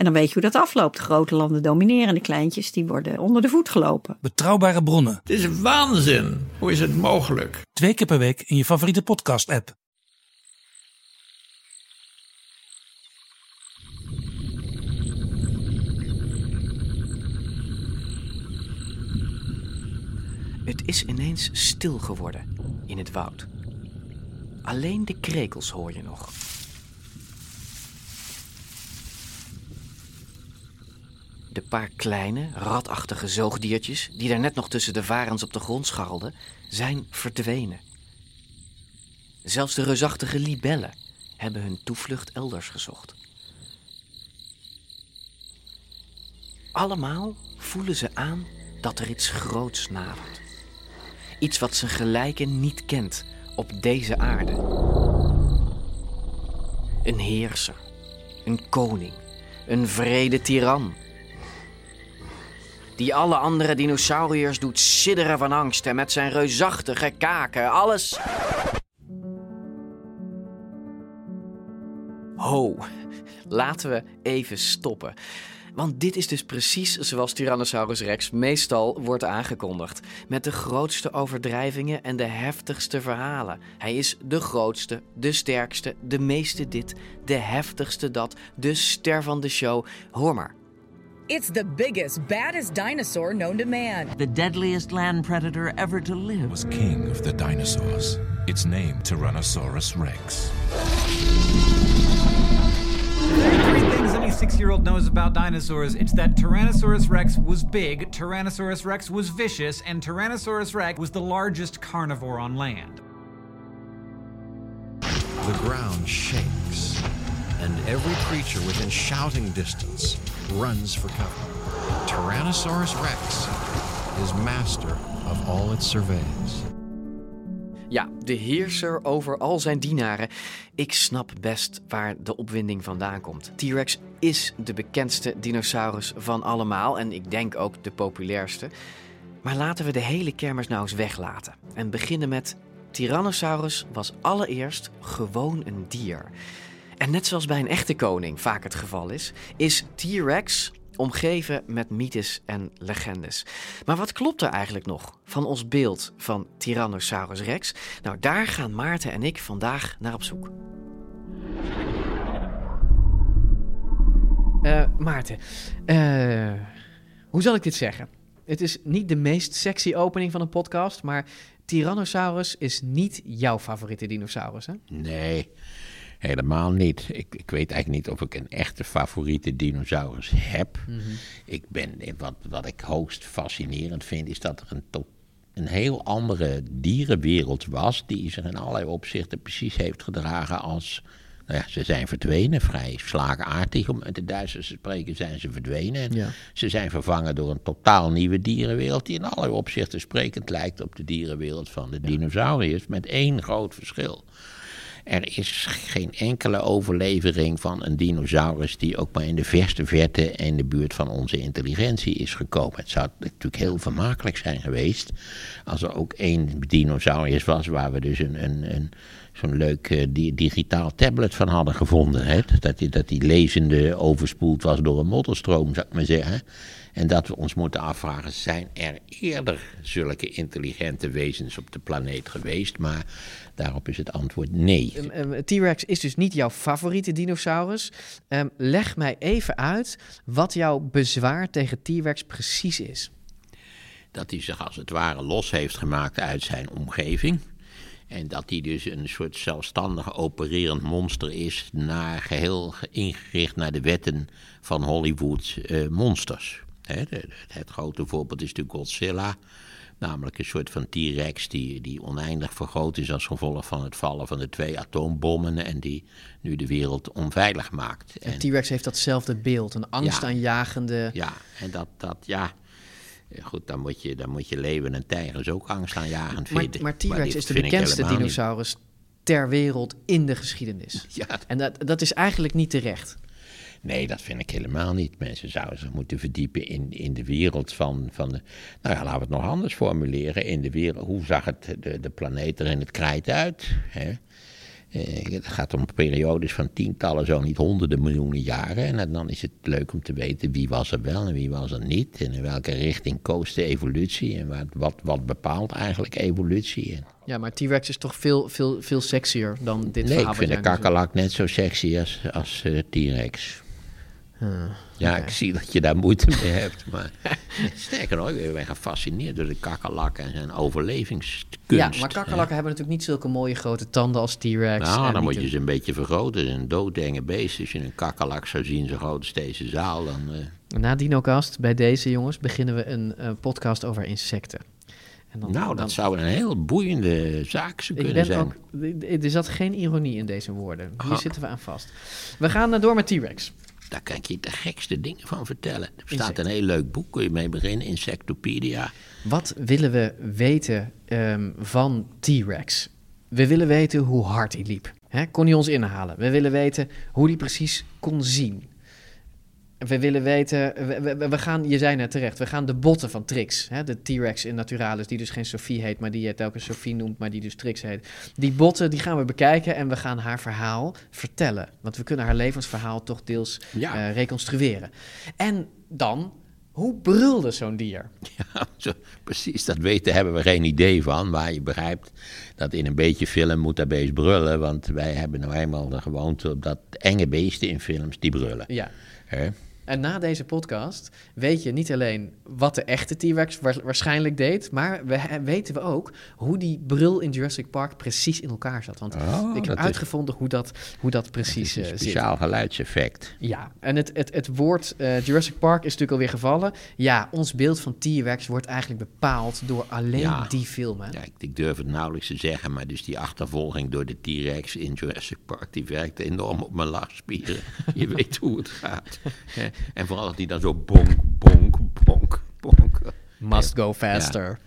En dan weet je hoe dat afloopt. Grote landen domineren, de kleintjes die worden onder de voet gelopen. Betrouwbare bronnen. Het is waanzin. Hoe is het mogelijk? Twee keer per week in je favoriete podcast app. Het is ineens stil geworden in het woud. Alleen de krekels hoor je nog. De paar kleine, ratachtige zoogdiertjes die daar net nog tussen de varens op de grond scharrelden, zijn verdwenen. Zelfs de reusachtige libellen hebben hun toevlucht elders gezocht. Allemaal voelen ze aan dat er iets groots nadert. Iets wat zijn gelijken niet kent op deze aarde. Een heerser, een koning, een vrede tiran. Die alle andere dinosauriërs doet sidderen van angst en met zijn reusachtige kaken alles. Ho, laten we even stoppen. Want dit is dus precies zoals Tyrannosaurus Rex meestal wordt aangekondigd. Met de grootste overdrijvingen en de heftigste verhalen. Hij is de grootste, de sterkste, de meeste dit, de heftigste dat, de ster van de show. Hoor maar. It's the biggest, baddest dinosaur known to man. The deadliest land predator ever to live. was king of the dinosaurs. Its name Tyrannosaurus rex. Three things any six year old knows about dinosaurs it's that Tyrannosaurus rex was big, Tyrannosaurus rex was vicious, and Tyrannosaurus rex was the largest carnivore on land. The ground shakes, and every creature within shouting distance runs for cover. Tyrannosaurus rex is master of all it surveys. Ja, de heerser over al zijn dienaren. Ik snap best waar de opwinding vandaan komt. T-Rex is de bekendste dinosaurus van allemaal en ik denk ook de populairste. Maar laten we de hele kermis nou eens weglaten en beginnen met Tyrannosaurus was allereerst gewoon een dier. En net zoals bij een echte koning vaak het geval is, is T-Rex omgeven met mythes en legendes. Maar wat klopt er eigenlijk nog van ons beeld van Tyrannosaurus Rex? Nou, daar gaan Maarten en ik vandaag naar op zoek. Eh, Maarten, eh, hoe zal ik dit zeggen? Het is niet de meest sexy opening van een podcast, maar Tyrannosaurus is niet jouw favoriete dinosaurus, hè? Nee, helemaal niet. Ik, ik weet eigenlijk niet of ik een echte favoriete dinosaurus heb. Ik ben, wat, wat ik hoogst fascinerend vind, is dat er een, een heel andere dierenwereld was. die zich in allerlei opzichten precies heeft gedragen als. Nou ja, ze zijn verdwenen, vrij slagaardig. Om met de Duitsers te spreken zijn ze verdwenen. Ja. Ze zijn vervangen door een totaal nieuwe dierenwereld. die in allerlei opzichten sprekend lijkt op de dierenwereld van de dinosauriërs. Met één groot verschil. Er is geen enkele overlevering van een dinosaurus die ook maar in de verste verte in de buurt van onze intelligentie is gekomen. Het zou natuurlijk heel vermakelijk zijn geweest als er ook één dinosaurus was waar we dus een, een, een, zo'n leuk eh, di- digitaal tablet van hadden gevonden. Hè? Dat, die, dat die lezende overspoeld was door een modderstroom, zou ik maar zeggen. En dat we ons moeten afvragen, zijn er eerder zulke intelligente wezens op de planeet geweest? Maar daarop is het antwoord nee. Ehm, T-Rex is dus niet jouw favoriete dinosaurus. Ehm, leg mij even uit wat jouw bezwaar tegen T-Rex precies is. dat hij zich als het ware los heeft gemaakt uit zijn omgeving. En dat hij dus een soort zelfstandig opererend monster is, naar, geheel ge- ingericht naar de wetten van Hollywood eh, monsters. Het grote voorbeeld is natuurlijk Godzilla, namelijk een soort van T-Rex die, die oneindig vergroot is als gevolg van het vallen van de twee atoombommen en die nu de wereld onveilig maakt. En- T-Rex heeft datzelfde beeld, een angstaanjagende... ja, en dat, dat ja. Goed, dan moet, je, dan moet je leeuwen en tijgers ook angstaanjagend vinden. maar T-Rex is de bekendste niet. dinosaurus ter wereld in de geschiedenis. Ja. En dat, dat is eigenlijk niet terecht. Nee, dat vind ik helemaal niet. Mensen zouden zich moeten verdiepen in, in de wereld van, van de... Nou ja, laten we het nog anders formuleren. In de wereld, hoe zag het, de, de planeet er in het krijt uit? Hè? Eh, het gaat om periodes van tientallen, zo niet honderden miljoenen jaren. En dan is het leuk om te weten wie was er wel en wie was er niet. En in welke richting koos de evolutie. En wat, wat, wat bepaalt eigenlijk evolutie. En Ja, maar T-Rex is toch veel, veel, veel sexier dan dit nee, verhaal. ik vind zegt. kakkerlak net zo sexy als, als eh, T-Rex. Ja, ik zie dat je daar moeite mee hebt. Maar sterker nog, ik ben gefascineerd door de kakkerlak en zijn overlevingskunst. Ja, maar kakkerlakken hebben natuurlijk niet zulke mooie grote tanden als T-Rex. Nou, dan moet je ze een beetje vergroten. Een doodenge beest. Als je een kakkerlak zou zien, zo groot als deze zaal, dan... eh, Na DinoCast, bij deze jongens, beginnen we een eh, podcast over insecten. En dan- nou, dan- dat zou een heel boeiende zaak Ik kunnen zijn. ook, er zat geen ironie in deze woorden. Hier Aha. zitten we aan vast. We gaan eh, door met T-Rex. Daar kan ik je de gekste dingen van vertellen. Er staat een heel leuk boek, kun je mee beginnen, Insectopedia. Wat willen we weten ehm, van T-Rex? We willen weten hoe hard hij liep. Kon hij ons inhalen? We willen weten hoe hij precies kon zien. We willen weten, we, we, we gaan, je zei net terecht, we gaan de botten van Trix, hè, de T-Rex in Naturalis, die dus geen Sophie heet, maar die je telkens Sophie noemt, maar die dus Trix heet. Die botten, die gaan we bekijken en we gaan haar verhaal vertellen. Want we kunnen haar levensverhaal toch deels Ja. eh, reconstrueren. En dan, hoe brulde zo'n dier? Ja, zo, precies, dat weten hebben we geen idee van. Maar je begrijpt dat in een beetje film moet dat beest brullen. Want wij hebben nou eenmaal de gewoonte dat enge beesten in films, die brullen. Ja. Hè? En na deze podcast weet je niet alleen wat de echte T-Rex wa- waarschijnlijk deed, maar we, weten we ook hoe die brul in Jurassic Park precies in elkaar zat. Want Oh, ik heb is- uitgevonden hoe dat, hoe dat precies is een eh, zit. speciaal geluidseffect. Ja, en het, het, het woord eh, Jurassic Park is natuurlijk alweer gevallen. Ja, ons beeld van T-Rex wordt eigenlijk bepaald door alleen Ja. die film. Hè? Ja, ik, ik durf het nauwelijks te zeggen, maar dus die achtervolging door de T-Rex in Jurassic Park, die werkte enorm op mijn lachspieren. Je weet hoe het gaat. En vooral dat die dan zo bonk, bonk, bonk, bonk. Must go faster.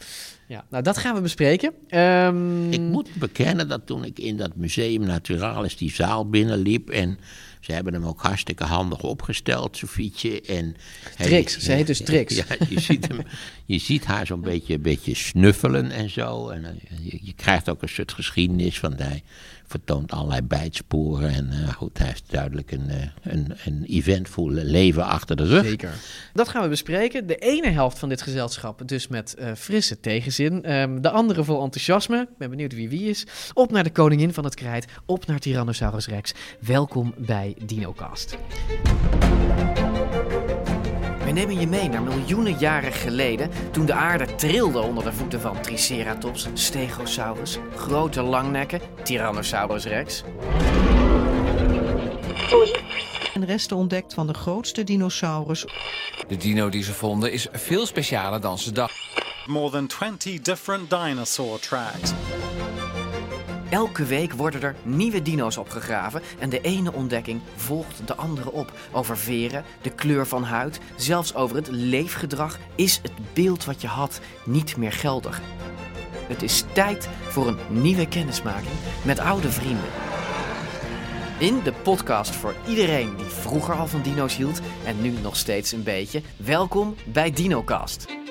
Ja. nou dat gaan we bespreken. Ehm, Ik moet bekennen dat toen ik in dat Museum Naturalis die zaal binnenliep en ze hebben hem ook hartstikke handig opgesteld, Sofietje. En hij- Trix, ze heet dus Trix. Ja, je ziet, hem, je ziet haar zo'n beetje, beetje snuffelen en zo. En eh, je, je krijgt ook een soort geschiedenis, hij vertoont allerlei bijtsporen. En eh, goed, hij heeft duidelijk een, eh, een, een eventvol leven achter de rug. Zeker. Dat gaan we bespreken. De ene helft van dit gezelschap dus met eh, frisse tegenzin. Ehm, de andere vol enthousiasme. Ik ben benieuwd wie wie is. Op naar de koningin van het krijt. Op naar Tyrannosaurus Rex. Welkom bij DinoCast. Nemen je mee naar miljoenen jaren geleden, toen de aarde trilde onder de voeten van Triceratops, Stegosaurus, grote langnekken, Tyrannosaurus rex. En resten ontdekt van de grootste dinosaurus. De dino die ze vonden is veel specialer dan ze dachten. More than 20 different dinosaur tracks. Elke week worden er nieuwe dino's opgegraven en de ene ontdekking volgt de andere op. Over veren, de kleur van huid, zelfs over het leefgedrag is het beeld wat je had niet meer geldig. Het is tijd voor een nieuwe kennismaking met oude vrienden. In de podcast voor iedereen die vroeger al van dino's hield en nu nog steeds een beetje. Welkom bij DinoCast.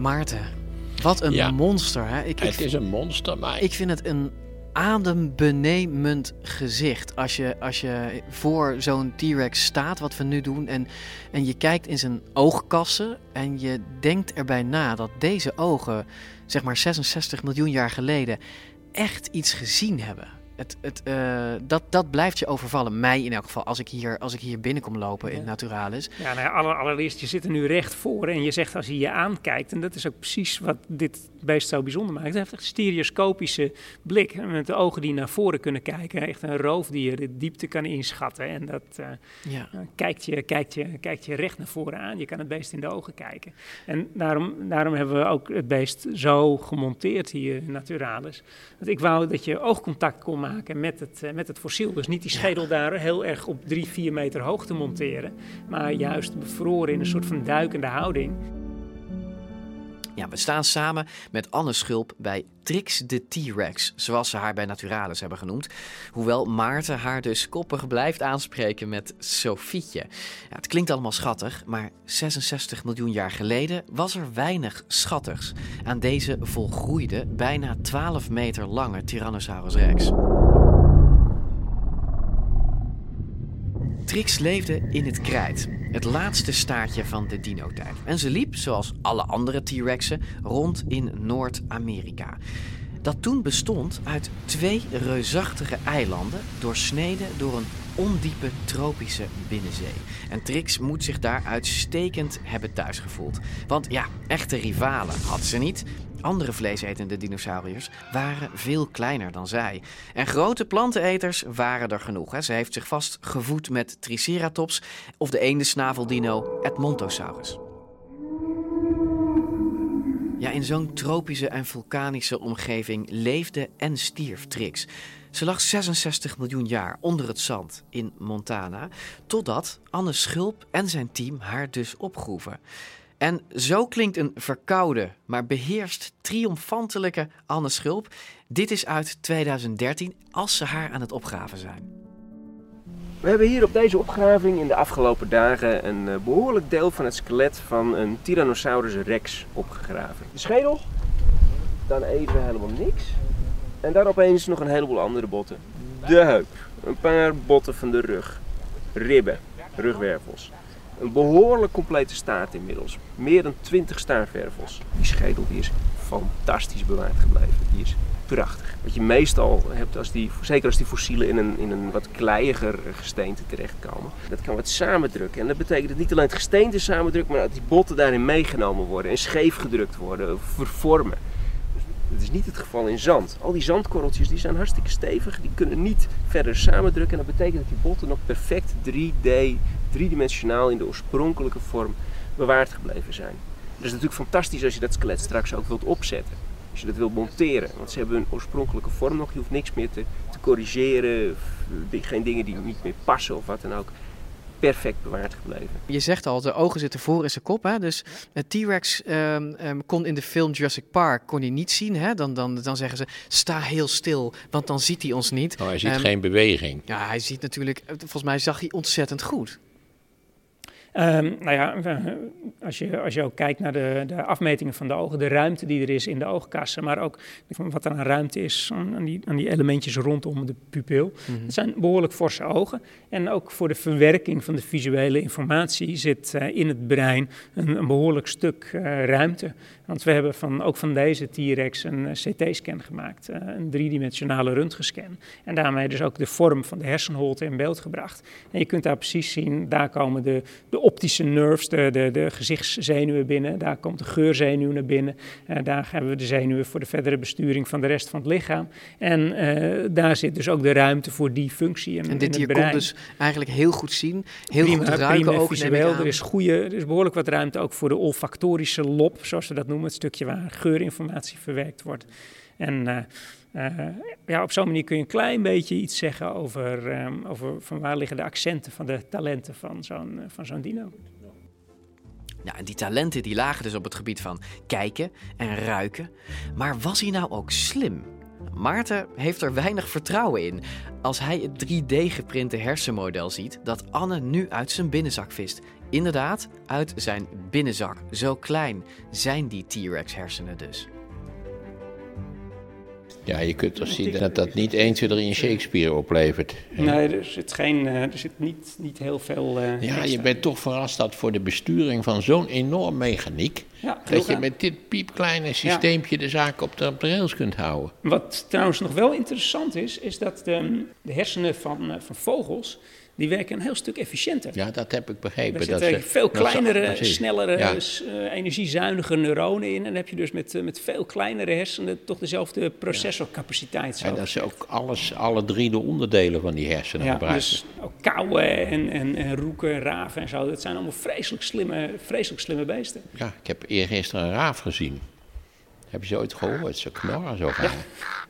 Maarten. Wat een Ja. monster, hè? Ik, Het ik, is een monster, maar ik vind het een adembenemend gezicht. Als je, als je voor zo'n T-Rex staat, wat we nu doen, en, en je kijkt in zijn oogkassen en je denkt erbij na dat deze ogen, zeg maar 66 miljoen jaar geleden, echt iets gezien hebben. Het, het, eh, dat, dat blijft je overvallen. Mij in elk geval, als ik hier, als ik hier binnenkom lopen in Naturalis. Ja, nou ja, aller- allereerst, je zit er nu recht voor en je zegt als hij je aankijkt, en dat is ook precies wat dit beest zo bijzonder maakt. Hij heeft echt een stereoscopische blik, met de ogen die naar voren kunnen kijken. Echt een roofdier, de diepte kan inschatten en dat eh, Ja. eh, kijkt, je, kijkt, je, kijkt je recht naar voren aan. Je kan het beest in de ogen kijken. En daarom, daarom hebben we ook het beest zo gemonteerd hier in Naturalis. Want ik wou dat je oogcontact kon maken met het, met het fossiel. Dus niet die schedel daar heel erg op drie, vier meter hoog te monteren, maar juist bevroren in een soort van duikende houding. Ja, we staan samen met Anne Schulp bij Trix de T-Rex, zoals ze haar bij Naturalis hebben genoemd. Hoewel Maarten haar dus koppig blijft aanspreken met Sofietje. Ja, het klinkt allemaal schattig, maar 66 miljoen jaar geleden was er weinig schattigs aan deze volgroeide, bijna 12 meter lange Tyrannosaurus rex. Trix leefde in het krijt, het laatste staartje van de dino-tijd. En ze liep, zoals alle andere T-Rexen, rond in Noord-Amerika. Dat toen bestond uit twee reusachtige eilanden, doorsneden door een ondiepe tropische binnenzee. En Trix moet zich daar uitstekend hebben thuisgevoeld. Want ja, echte rivalen had ze niet. Andere vleesetende dinosauriërs waren veel kleiner dan zij. En grote planteneters waren er genoeg. Hè. Ze heeft zich vast gevoed met Triceratops of de ene snaveldino Edmontosaurus. Ja, in zo'n tropische en vulkanische omgeving leefde en stierf Trix. Ze lag 66 miljoen jaar onder het zand in Montana, totdat Anne Schulp en zijn team haar dus opgroeven. En zo klinkt een verkoude, maar beheerst triomfantelijke Anne Schulp. Dit is uit 2013, als ze haar aan het opgraven zijn. We hebben hier op deze opgraving in de afgelopen dagen een eh, behoorlijk deel van het skelet van een Tyrannosaurus rex opgegraven. De schedel, dan even helemaal niks. En daar opeens nog een heleboel andere botten. De heup, een paar botten van de rug, ribben, rugwervels. Een behoorlijk complete staart inmiddels. Meer dan 20 staartwervels. Die schedel die is fantastisch bewaard gebleven. Die is prachtig. Wat je meestal hebt, als die, zeker als die fossielen in een, in een wat kleiiger gesteente terechtkomen, dat kan wat samendrukken. En dat betekent dat niet alleen het gesteente samendrukt, maar dat die botten daarin meegenomen worden en scheef gedrukt worden, vervormen. Dat is niet het geval in zand. Al die zandkorreltjes die zijn hartstikke stevig, die kunnen niet verder samendrukken. En dat betekent dat die botten nog perfect 3D, driedimensionaal in de oorspronkelijke vorm bewaard gebleven zijn. Dat is natuurlijk fantastisch als je dat skelet straks ook wilt opzetten. Als je dat wilt monteren. Want ze hebben hun oorspronkelijke vorm nog. Je hoeft niks meer te, te corrigeren. Geen dingen die niet meer passen of wat dan ook perfect bewaard gebleven. Je zegt al, de ogen zitten voor in zijn kop. Hè? Dus T-Rex um, um, kon in de film Jurassic Park kon hij niet zien. Hè? Dan, dan, dan zeggen ze, sta heel stil, want dan ziet hij ons niet. Oh, hij ziet um, geen beweging. Ja, hij ziet natuurlijk, volgens mij zag hij ontzettend goed. Um, nou ja, als je, als je ook kijkt naar de, de afmetingen van de ogen, de ruimte die er is in de oogkassen, maar ook wat er aan ruimte is aan die, aan die elementjes rondom de pupil. Mm -hmm. Het zijn behoorlijk forse ogen. En ook voor de verwerking van de visuele informatie zit uh, in het brein een, een behoorlijk stuk uh, ruimte. Want we hebben van, ook van deze T-Rex een uh, CT-scan gemaakt, een driedimensionale röntgenscan. En daarmee dus ook de vorm van de hersenholte in beeld gebracht. En je kunt daar precies zien, daar komen de, de optische nerves, de, de, de gezichtszenuwen binnen. Daar komt de geurzenuw naar binnen. Uh, daar hebben we de zenuwen voor de verdere besturing van de rest van het lichaam. En uh, daar zit dus ook de ruimte voor die functie. In, en dit hier kon dus eigenlijk heel goed zien, heel prima, goed ruiken prima ook. visueel. Er is, goede, er is behoorlijk wat ruimte ook voor de olfactorische lob, zoals we dat noemen. Het stukje waar geurinformatie verwerkt wordt. En... Uh, uh, ja, op zo'n manier kun je een klein beetje iets zeggen over, um, over van waar liggen de accenten van de talenten van zo'n uh, van zo'n dino. Ja, en die talenten die lagen dus op het gebied van kijken en ruiken. Maar was hij nou ook slim? Maarten heeft er weinig vertrouwen in als hij het 3D-geprinte hersenmodel ziet dat Anne nu uit zijn binnenzak vist. Inderdaad, uit zijn binnenzak. Zo klein zijn die T-Rex hersenen dus. Ja, je kunt toch zien dat dat niet 1, 2, 3 in Shakespeare oplevert. Nee, er zit, geen, er zit niet, niet heel veel. Uh, ja, je bent toch verrast dat voor de besturing van zo'n enorm mechaniek. Ja, dat je met dit piepkleine systeempje ja. de zaak op de, op de rails kunt houden. Wat trouwens nog wel interessant is, is dat de, de hersenen van, van vogels die werken een heel stuk efficiënter. Ja, dat heb ik begrepen. Er zitten dat veel kleinere, dat snellere, ja. uh, energiezuinige neuronen in. En dan heb je dus met, uh, met veel kleinere hersenen toch dezelfde processorcapaciteit. Ja, en dat is ook alles, alle drie de onderdelen van die hersenen ja, gebruiken. Dus ook kauwen en, en, en roeken, raven en zo. Dat zijn allemaal vreselijk slimme, vreselijk slimme beesten. Ja, ik heb eergisteren een raaf gezien. Heb je ze ooit gehoord? Ze knorren zo gaan. Maar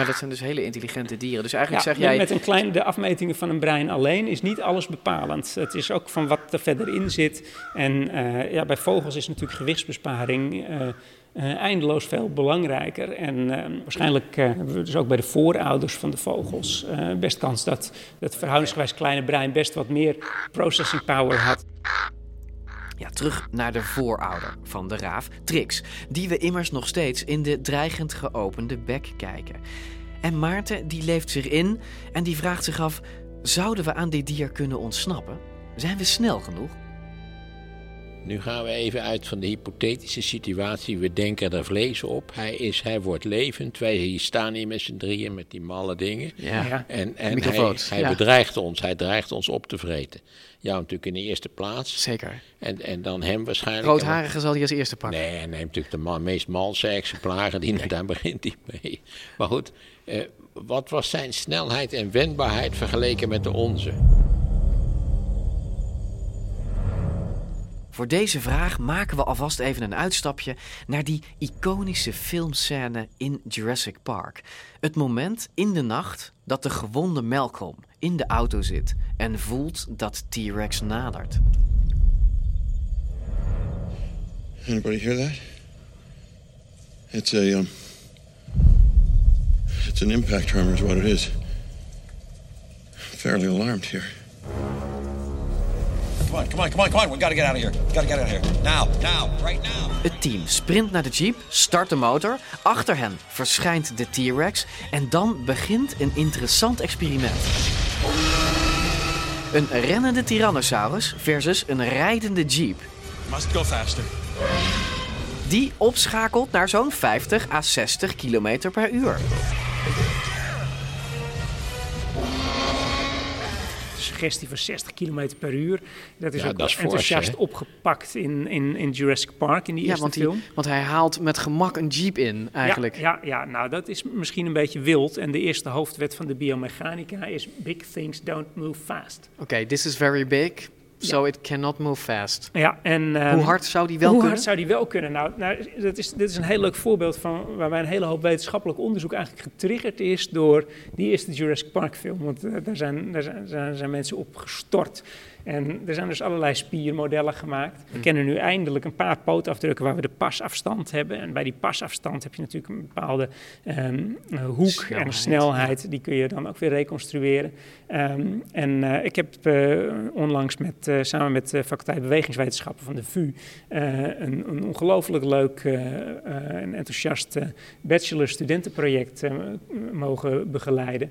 Maar dat zijn dus hele intelligente dieren. Dus eigenlijk Ja, zeg jij... Met een klein, de afmetingen van een brein alleen is niet alles bepalend. Het is ook van wat er verder in zit. En eh, ja, bij vogels is natuurlijk gewichtsbesparing eh, eh, eindeloos veel belangrijker. En waarschijnlijk eh, hebben we dus ook bij de voorouders van de vogels best kans dat het verhoudingsgewijs kleine brein best wat meer processing power had. Ja, terug naar de voorouder van de raaf, Trix, die we immers nog steeds in de dreigend geopende bek kijken. En Maarten die leeft zich in en die vraagt zich af: zouden we aan dit dier kunnen ontsnappen? Zijn we snel genoeg? Nu gaan we even uit van de hypothetische situatie. We denken er vlees op. Hij, is, hij wordt levend. Wij hier staan hier met z'n drieën met die malle dingen. Ja. En, en hij, Microfoons, hij ja. bedreigt ons. Hij dreigt ons op te vreten. Jou natuurlijk in de eerste plaats. Zeker. En, en dan hem waarschijnlijk. Roodharige zal hij als eerste pakken. Nee, hij neemt natuurlijk de man, meest malse exemplaren. Die, Daar begint hij mee. Maar goed, eh, wat was zijn snelheid en wendbaarheid vergeleken met de onze? Voor deze vraag maken we alvast even een uitstapje naar die iconische filmscène in Jurassic Park. Het moment in de nacht dat de gewonde Malcolm in de auto zit en voelt dat T-Rex nadert. Anybody hear that? It's a um. It's an impact tremor, is what it is. Fairly alarmed here. Come on, come on, come on, come on. We gotta get out of here. We gotta get out of here. Now, now, right now. Het team sprint naar de jeep, start de motor. Achter hen verschijnt de T-Rex en dan begint een interessant experiment. Een rennende Tyrannosaurus versus een rijdende jeep. Must go faster. Die opschakelt naar zo'n 50 à 60 km per uur. Suggestie van 60 km per uur. Dat is Ja, ook dat is fors, enthousiast opgepakt in, in, in Jurassic Park, in die Ja, eerste want, die- film. want hij haalt met gemak een jeep in, eigenlijk. Ja, ja, ja, nou dat is misschien een beetje wild. En de eerste hoofdwet van de biomechanica is big things don't move fast. Oké, this is very big, so it cannot move fast. Ja, en, ehm, Hoe hard zou die wel hoe kunnen? hard zou die wel kunnen? Nou, nou dat is, dit is een heel leuk voorbeeld van waarbij een hele hoop wetenschappelijk onderzoek eigenlijk getriggerd is door die eerste Jurassic Park film. Want eh, daar, zijn, daar zijn, zijn, zijn mensen op gestort. En er zijn dus allerlei spiermodellen gemaakt. We Hm. kennen nu eindelijk een paar pootafdrukken waar we de pasafstand hebben. En bij die pasafstand heb je natuurlijk een bepaalde ehm, eh, hoek en snelheid. Die kun je dan ook weer reconstrueren. Ehm, en eh, ik heb eh, onlangs met, eh, samen met de faculteit bewegingswetenschappen van de VU een, een ongelooflijk leuk en enthousiast bachelor-studentenproject eh, mogen begeleiden.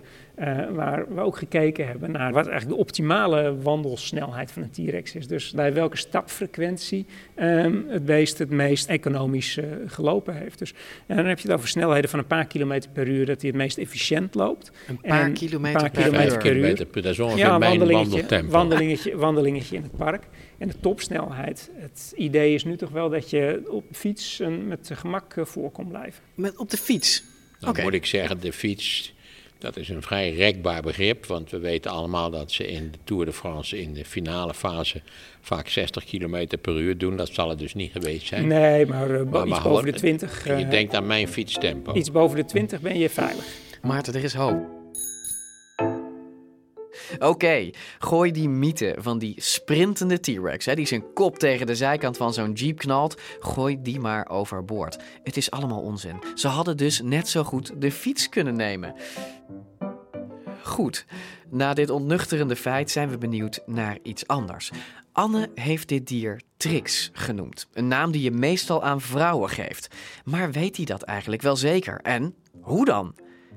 waar we ook gekeken hebben naar wat eigenlijk de optimale wandelsnelheid van een T-Rex is. Dus bij welke stapfrequentie ehm, het beest het meest economisch gelopen heeft. Dus en dan heb je het over snelheden van een paar kilometer per uur dat hij het meest efficiënt loopt. Een paar En kilometer paar per kilometer uur. per uur. Kilometer per- dat is ongeveer ja, mijn wandelingetje, wandeltempo. wandelingetje, wandelingetje in het park. En de topsnelheid. Het idee is nu toch wel dat je op de fiets met gemak eh, voor kon blijven. Met, op de fiets? Dan moet ik zeggen, de fiets, dat is een vrij rekbaar begrip. Want we weten allemaal dat ze in de Tour de France in de finale fase vaak 60 km per uur doen. Dat zal het dus niet geweest zijn. Nee, maar, eh, iets boven de 20. Je eh, denkt aan mijn fietstempo. Iets boven de 20 ben je veilig. Maarten, er is hoop. Oké, gooi die mythe van die sprintende T-Rex, die zijn kop tegen de zijkant van zo'n jeep knalt, gooi die maar overboord. Het is allemaal onzin. Ze hadden dus net zo goed de fiets kunnen nemen. Goed, na dit ontnuchterende feit zijn we benieuwd naar iets anders. Anne heeft dit dier Trix genoemd, een naam die je meestal aan vrouwen geeft. Maar weet hij dat eigenlijk wel zeker? En hoe dan?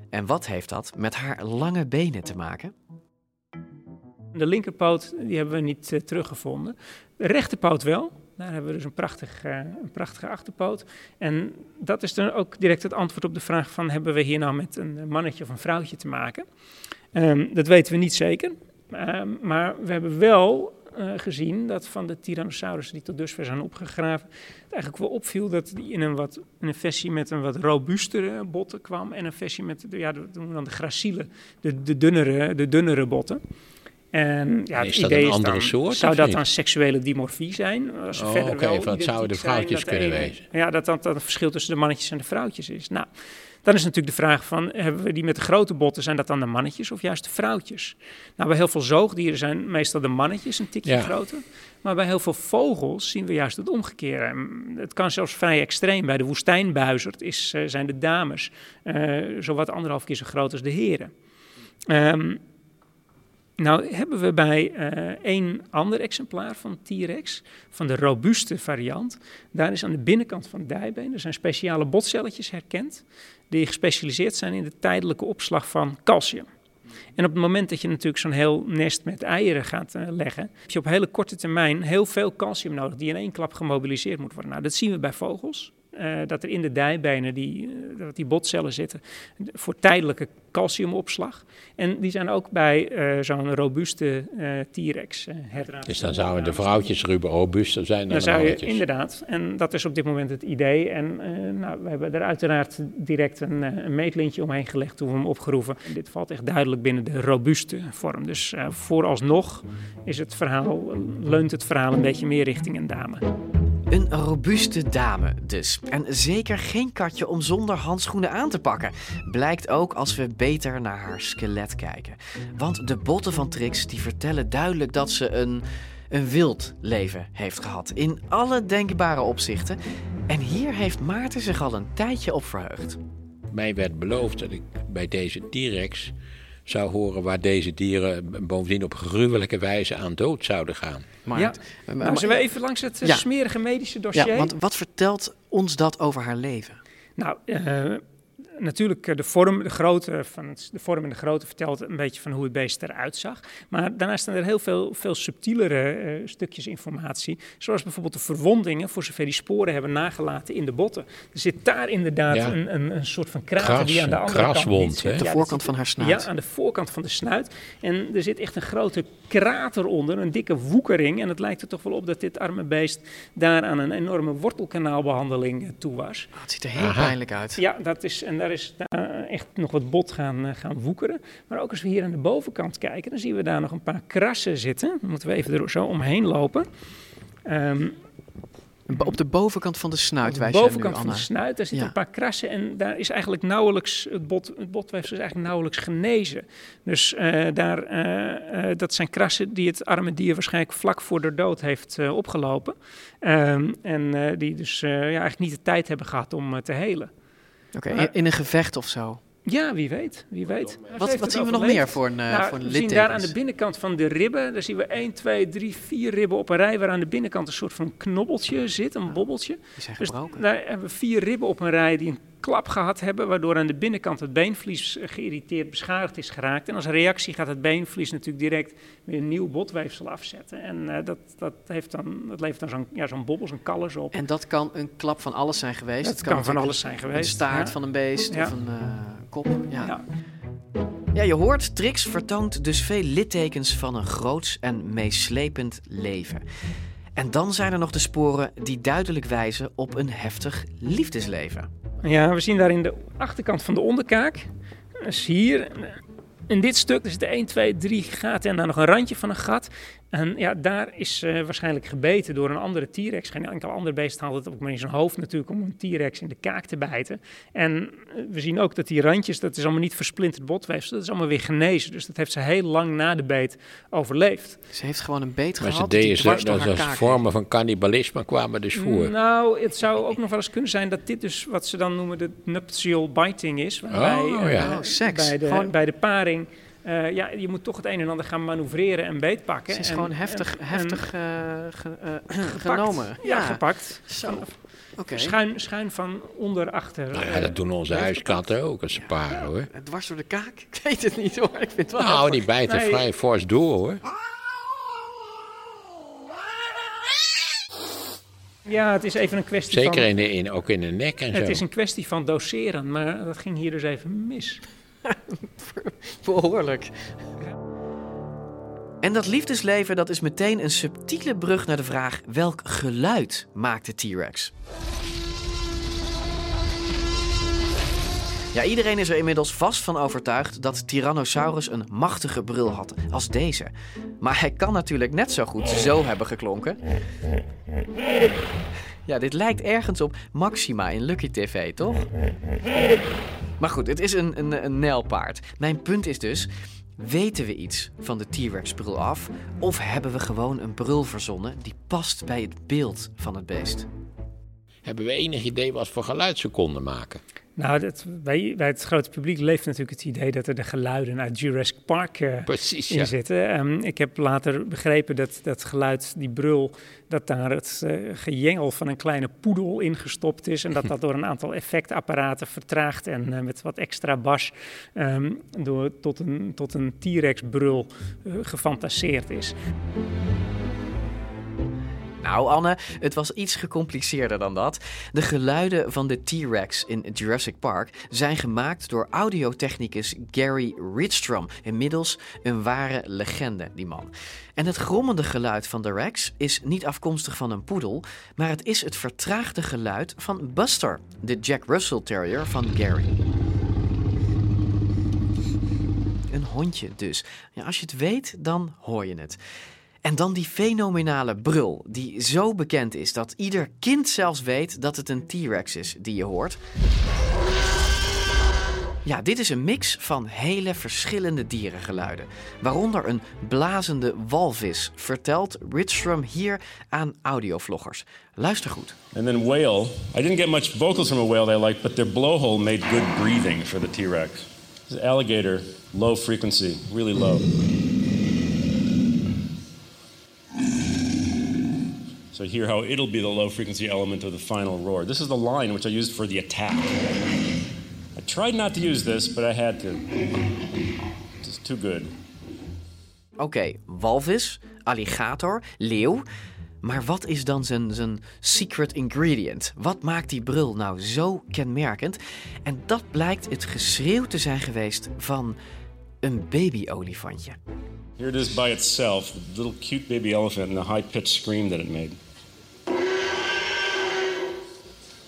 En wat heeft dat met haar lange benen te maken? De linkerpoot die hebben we niet eh, teruggevonden. De rechterpoot wel. Daar hebben we dus een, prachtig, eh, een prachtige achterpoot. En dat is dan ook direct het antwoord op de vraag van... hebben we hier nou met een mannetje of een vrouwtje te maken? Ehm, dat weten we niet zeker. Ehm, maar we hebben wel eh, gezien dat van de Tyrannosaurussen die tot dusver zijn opgegraven... het eigenlijk wel opviel dat die in een, wat, in een versie met een wat robuustere botten kwam... en een versie met ja, de, dan de graciele, de, de, dunnere, de dunnere botten... En ja, het is dat idee een is andere dan, soort, zou dat dan seksuele dimorfie zijn? Als ze Oh, verder oké, wel van het zouden de vrouwtjes kunnen ene- wezen. Ja, dat dat verschil tussen de mannetjes en de vrouwtjes is. Nou, Dan is natuurlijk de vraag van, hebben we die met de grote botten, zijn dat dan de mannetjes of juist de vrouwtjes? Nou, bij heel veel zoogdieren zijn meestal de mannetjes een tikje groter. Maar bij heel veel vogels zien we juist het omgekeerde. Het kan zelfs vrij extreem. Bij de woestijnbuizerd is, uh, zijn de dames uh, zowat anderhalf keer zo groot als de heren. Um, nou hebben we bij één ander exemplaar van T-Rex, van de robuuste variant, daar is aan de binnenkant van het dijbeen, er zijn speciale botcelletjes herkend, die gespecialiseerd zijn in de tijdelijke opslag van calcium. En op het moment dat je natuurlijk zo'n heel nest met eieren gaat uh, leggen, heb je op hele korte termijn heel veel calcium nodig die in één klap gemobiliseerd moet worden. Nou, dat zien we bij vogels. Uh, dat er in de dijbenen die, uh, dat die botcellen zitten voor tijdelijke calciumopslag. En die zijn ook bij uh, zo'n robuuste T-Rex. Dus dan zouden de vrouwtjes robuuster zijn dan, dan de zou mannetjes. je, Inderdaad, en dat is op dit moment het idee. En nou, we hebben er uiteraard direct een, een, meetlintje omheen gelegd toen we hem opgeroepen. En dit valt echt duidelijk binnen de robuuste vorm. Dus vooralsnog is het verhaal, leunt het verhaal een beetje meer richting een dame. Een robuuste dame dus. En zeker geen katje om zonder handschoenen aan te pakken. Blijkt ook als we beter naar haar skelet kijken. Want de botten van Trix die vertellen duidelijk dat ze een, een wild leven heeft gehad. In alle denkbare opzichten. En hier heeft Maarten zich al een tijdje op verheugd. Mij werd beloofd dat ik bij deze T-Rex zou horen waar deze dieren bovendien op gruwelijke wijze aan dood zouden gaan. Maar, ja, maar, maar zullen we even langs het ja. smerige medische dossier? Ja, want wat vertelt ons dat over haar leven? Nou, uh, natuurlijk de vorm, de grootte van het, de vorm en de grootte vertelt een beetje van hoe het beest eruit zag. Maar daarnaast staan er heel veel, veel subtielere uh, stukjes informatie. Zoals bijvoorbeeld de verwondingen, voor zover die sporen hebben nagelaten in de botten. Er zit daar inderdaad ja. een, een, een, soort van krater Kras, die aan de andere kraswond, kant zit. De ja, voorkant zit, van haar snuit. Ja, aan de voorkant van de snuit. En er zit echt een grote krater onder, een dikke woekering. En het lijkt er toch wel op dat dit arme beest daar aan een enorme wortelkanaalbehandeling toe was. Oh, het ziet er heel Aha. pijnlijk uit. Ja, dat is, en daar is uh, echt nog wat bot gaan, uh, gaan woekeren. Maar ook als we hier aan de bovenkant kijken, dan zien we daar nog een paar krassen zitten. Dan moeten we even er zo omheen lopen. Um, op de bovenkant van de snuit Op de bovenkant nu, van de snuit, daar zitten ja. een paar krassen en daar is eigenlijk nauwelijks, het, bot, het botweefsel is eigenlijk nauwelijks genezen. Dus uh, daar, uh, uh, dat zijn krassen die het arme dier waarschijnlijk vlak voor de dood heeft opgelopen. Um, en die dus ja, eigenlijk niet de tijd hebben gehad om te helen. Oké, okay, in een gevecht of zo? Ja, wie weet, wie weet. Wat, wat zien we nog meer voor een, uh, nou, voor een We zien daar aan de binnenkant van de ribben, daar zien we 1, 2, 3, 4 ribben op een rij, waar aan de binnenkant een soort van knobbeltje zit, een bobbeltje. Die zijn dus gebroken. daar hebben we vier ribben op een rij die een klap gehad hebben, waardoor aan de binnenkant het beenvlies geïrriteerd beschadigd is geraakt. En als reactie gaat het beenvlies natuurlijk direct weer een nieuw botweefsel afzetten. En uh, dat, dat, heeft dan, dat levert dan zo'n ja, zo'n bobbel, zo'n kallus op. En dat kan een klap van alles zijn geweest? Dat, het kan, van alles zijn geweest. Een staart ja. van een beest ja. of een uh, kop. Ja. ja. Ja, je hoort, Trix vertoont dus veel littekens van een groots en meeslepend leven. En dan zijn er nog de sporen die duidelijk wijzen op een heftig liefdesleven. Ja, we zien daar in de achterkant van de onderkaak. Dus hier, in dit stuk, er zitten 1, 2, 3 gaten en dan nog een randje van een gat. En ja, daar is uh, waarschijnlijk gebeten door een andere T-Rex. Geen enkel ander beest haalt het ook maar in zijn hoofd natuurlijk om een T-Rex in de kaak te bijten. En uh, we zien ook dat die randjes, dat is allemaal niet versplinterd botweefsel, dat is allemaal weer genezen. Dus dat heeft ze heel lang na de beet overleefd. Ze heeft gewoon een beet maar gehad. Maar ze deden dat als vormen van cannibalisme kwamen dus voor. Nou, het zou ook nog wel eens kunnen zijn dat dit dus wat ze dan noemen de nuptial biting is. Waarbij, oh, ja. uh, oh, seks. Bij de, gewoon... bij de paring uh, ja, je moet toch het een en ander gaan manoeuvreren en beetpakken. Het is en, gewoon heftig, en, heftig uh, ge, uh, gepakt. genomen. Ja, ja. gepakt. Zo. Okay. Schuin, schuin van onder achter. Nou ja, dat doen onze huiskatten ook als ze ja. paren hoor. Dwars door de kaak? Ik weet het niet hoor. Ik vind het wel nou, heftig. die bijten nee. vrij fors door hoor. Ja, het is even een kwestie Zeker van... in de, in, ook in de nek en het zo. Het is een kwestie van doseren, maar dat ging hier dus even mis. Behoorlijk. En dat liefdesleven dat is meteen een subtiele brug naar de vraag: welk geluid maakt de T-Rex? Ja, iedereen is er inmiddels vast van overtuigd dat Tyrannosaurus een machtige brul had als deze. Maar hij kan natuurlijk net zo goed zo hebben geklonken. Ja, dit lijkt ergens op Maxima in Lucky TV, toch? Maar goed, het is een, een, een nijlpaard. Mijn punt is dus, weten we iets van de T-Rex-brul af? Of hebben we gewoon een brul verzonnen die past bij het beeld van het beest? Hebben we enig idee wat voor geluid ze konden maken? Nou, dat, bij, bij, het grote publiek leeft natuurlijk het idee dat er de geluiden uit Jurassic Park uh, Precies, in ja. zitten. Um, ik heb later begrepen dat dat geluid, die brul, dat daar het uh, gejengel van een kleine poedel ingestopt is. En dat dat door een aantal effectapparaten vertraagd en uh, met wat extra bas um, door, tot een, tot een T-Rex-brul gefantaseerd is. Nou, Anne, het was iets gecompliceerder dan dat. De geluiden van de T-Rex in Jurassic Park zijn gemaakt door audiotechnicus Gary Ridstrom. Inmiddels een ware legende, die man. En het grommende geluid van de Rex is niet afkomstig van een poedel, maar het is het vertraagde geluid van Buster, de Jack Russell Terrier van Gary. Een hondje dus. Ja, als je het weet, dan hoor je het. En dan die fenomenale brul, die zo bekend is dat ieder kind zelfs weet dat het een T-Rex is die je hoort. Ja, dit is een mix van hele verschillende dierengeluiden. Waaronder een blazende walvis, vertelt Ridstrom hier aan audiovloggers. Luister goed. And then whale. I didn't get much vocals from a whale they liked, but their blowhole made good breathing for the T-Rex. Alligator, low frequency, really low. So hear how it'll be the low frequency element of the final roar. This is the line which I used for the attack. I tried not to use this, but I had to. It's too good. Oké, okay, walvis, alligator, leeuw. Maar wat is dan zijn, zijn secret ingredient? Wat maakt die brul nou zo kenmerkend? En dat blijkt het geschreeuw te zijn geweest van een babyolifantje. Here it is by itself, the little cute baby elephant and the high-pitched scream that it made.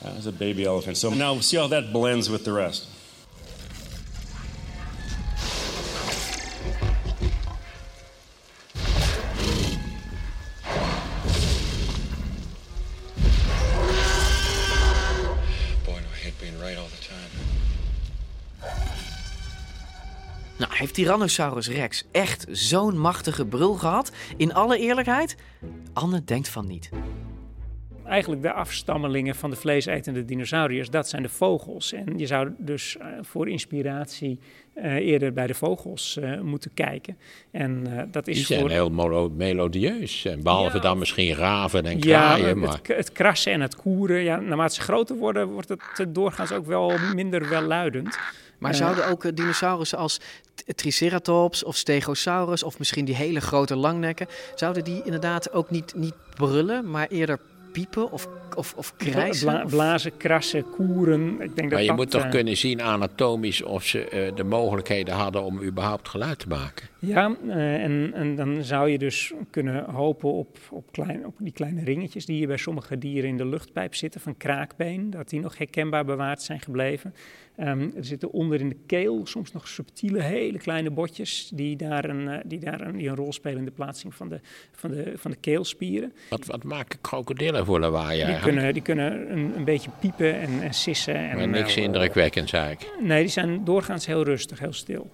That was a baby elephant. So now see how that blends with the rest. Tyrannosaurus Rex echt zo'n machtige brul gehad? In alle eerlijkheid? Anne denkt van niet eigenlijk de afstammelingen van de vleesetende dinosauriërs, dat zijn de vogels. En je zou dus uh, voor inspiratie uh, eerder bij de vogels uh, moeten kijken. En dat is Die zijn voor... heel melodieus, behalve ja, dan misschien raven en kraaien. Ja, maar... het, het, krassen en het koeren, ja, naarmate ze groter worden, wordt het doorgaans ook wel minder welluidend. Maar zouden ook dinosaurussen als Triceratops of Stegosaurus of misschien die hele grote langnekken, zouden die inderdaad ook niet, niet brullen, maar eerder piepen of, of, of krijsen? Bla, blazen, krassen, koeren. Ik denk maar dat je dat, moet toch uh, kunnen zien anatomisch of ze uh, de mogelijkheden hadden om überhaupt geluid te maken. Ja, uh, en, en dan zou je dus kunnen hopen op, op, klein, op die kleine ringetjes die hier bij sommige dieren in de luchtpijp zitten, van kraakbeen, dat die nog herkenbaar bewaard zijn gebleven. Um, er zitten onder in de keel soms nog subtiele, hele kleine botjes die daar een, die daar een, die een rol spelen in de plaatsing van de, van de, van de keelspieren. Wat, wat maken krokodillen voor lawaai die kunnen, die kunnen een, een beetje piepen en, en sissen. En, maar niks uh, indrukwekkends eigenlijk? Nee, die zijn doorgaans heel rustig, heel stil.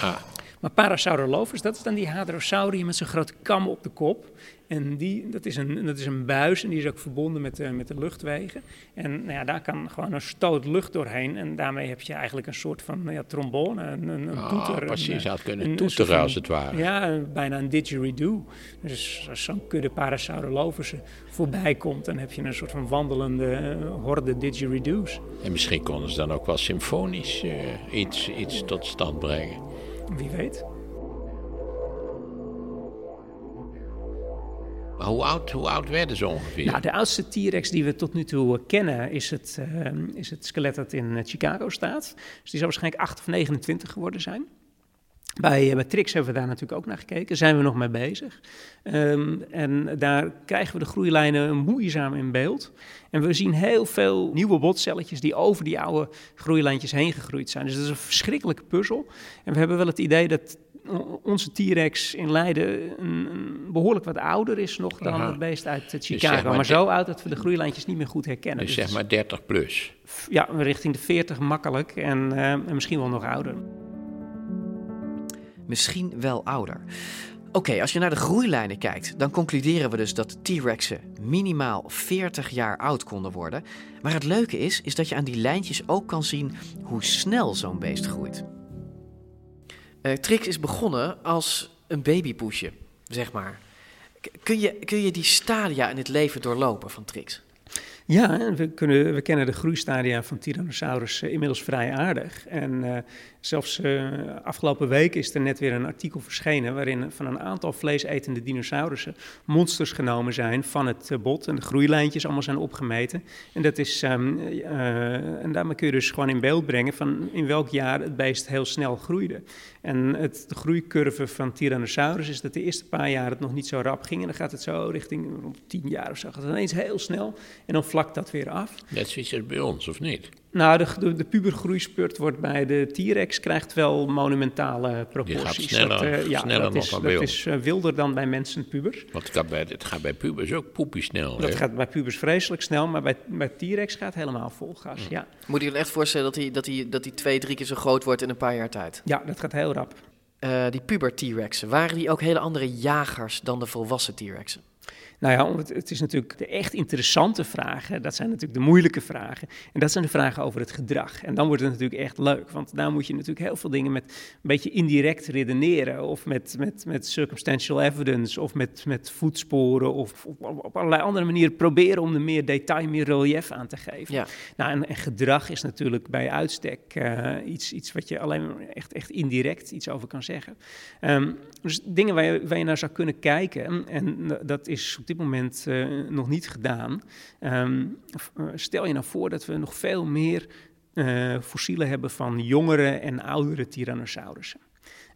Ah. Maar Parasaurolophus, dat is dan die hadrosaurier met zijn grote kam op de kop. En die, dat, is een, dat is een buis en die is ook verbonden met de, met de luchtwegen. En nou ja, daar kan gewoon een stoot lucht doorheen. En daarmee heb je eigenlijk een soort van nou ja, trombone, een, een, ah, toeter. Precies, een, had kunnen een, toeteren een, als het ware. Ja, bijna een didgeridoo. Dus als zo'n kudde Parasaurolophus voorbij komt, dan heb je een soort van wandelende uh, horde didgeridoos. En misschien konden ze dan ook wel symfonisch uh, iets, iets tot stand brengen. Wie weet. Hoe oud, hoe oud werden ze ongeveer? Nou, de oudste T-Rex die we tot nu toe kennen is het, uh, is het skelet dat in Chicago staat. Dus die zou waarschijnlijk 8 of 29 geworden zijn. Bij, bij Trix hebben we daar natuurlijk ook naar gekeken, zijn we nog mee bezig. Um, en daar krijgen we de groeilijnen moeizaam in beeld. En we zien heel veel nieuwe botcelletjes die over die oude groeilijntjes heen gegroeid zijn. Dus dat is een verschrikkelijke puzzel. En we hebben wel het idee dat onze T-Rex in Leiden een, behoorlijk wat ouder is nog dan het beest uit dus Chicago. maar, zo oud dat we de groeilijntjes niet meer goed herkennen. Dus, dus zeg maar 30 plus. Ja, richting de 40 makkelijk en, uh, en misschien wel nog ouder. Misschien wel ouder. Oké, als je naar de groeilijnen kijkt, dan concluderen we dus dat T-Rexen minimaal 40 jaar oud konden worden. Maar het leuke is, is dat je aan die lijntjes ook kan zien hoe snel zo'n beest groeit. Uh, Trix is begonnen als een babypoesje, zeg maar. kun, je, kun je die stadia in het leven doorlopen van Trix? Ja, we, kunnen, we kennen de groeistadia van Tyrannosaurus uh, inmiddels vrij aardig. En uh, Zelfs uh, afgelopen week is er net weer een artikel verschenen waarin van een aantal vleesetende dinosaurussen monsters genomen zijn van het uh, bot en de groeilijntjes allemaal zijn opgemeten. En, dat is, um, uh, en daarmee kun je dus gewoon in beeld brengen van in welk jaar het beest heel snel groeide. En het, de groeicurve van Tyrannosaurus is dat de eerste paar jaar het nog niet zo rap ging. En dan gaat het zo richting rond tien jaar of zo. Gaat het ineens heel snel en dan vlakt dat weer af. Net zoals bij ons, of niet? Nou, de, de, de pubergroeispurt wordt bij de T-Rex krijgt wel monumentale proporties. Die gaat sneller, dat, uh, ja, sneller dat is, dan dat is uh, wilder dan bij mensen pubers. Want het gaat bij, het gaat bij pubers ook poepie snel. Dat hè? gaat bij pubers vreselijk snel, maar bij, bij T-Rex gaat het helemaal vol gas, ja. ja. Moet je je echt voorstellen dat hij, dat, hij, dat hij twee, drie keer zo groot wordt in een paar jaar tijd? Ja, dat gaat heel rap. Uh, die puber T-Rexen, waren die ook hele andere jagers dan de volwassen T-Rexen? Nou ja, het, is natuurlijk de echt interessante vragen. Dat zijn natuurlijk de moeilijke vragen. En dat zijn de vragen over het gedrag. En dan wordt het natuurlijk echt leuk. Want daar moet je natuurlijk heel veel dingen met een beetje indirect redeneren. Of met, met, met circumstantial evidence. Of met, met voetsporen. Of op, op allerlei andere manieren proberen om er meer detail, meer relief aan te geven. Ja. Nou, en, gedrag is natuurlijk bij uitstek uh, iets, iets wat je alleen echt, echt indirect iets over kan zeggen. Um, dus dingen waar je, waar je naar zou kunnen kijken. En dat is op dit moment uh, nog niet gedaan. Um, stel je nou voor dat we nog veel meer uh, fossielen hebben van jongere en oudere tyrannosaurussen.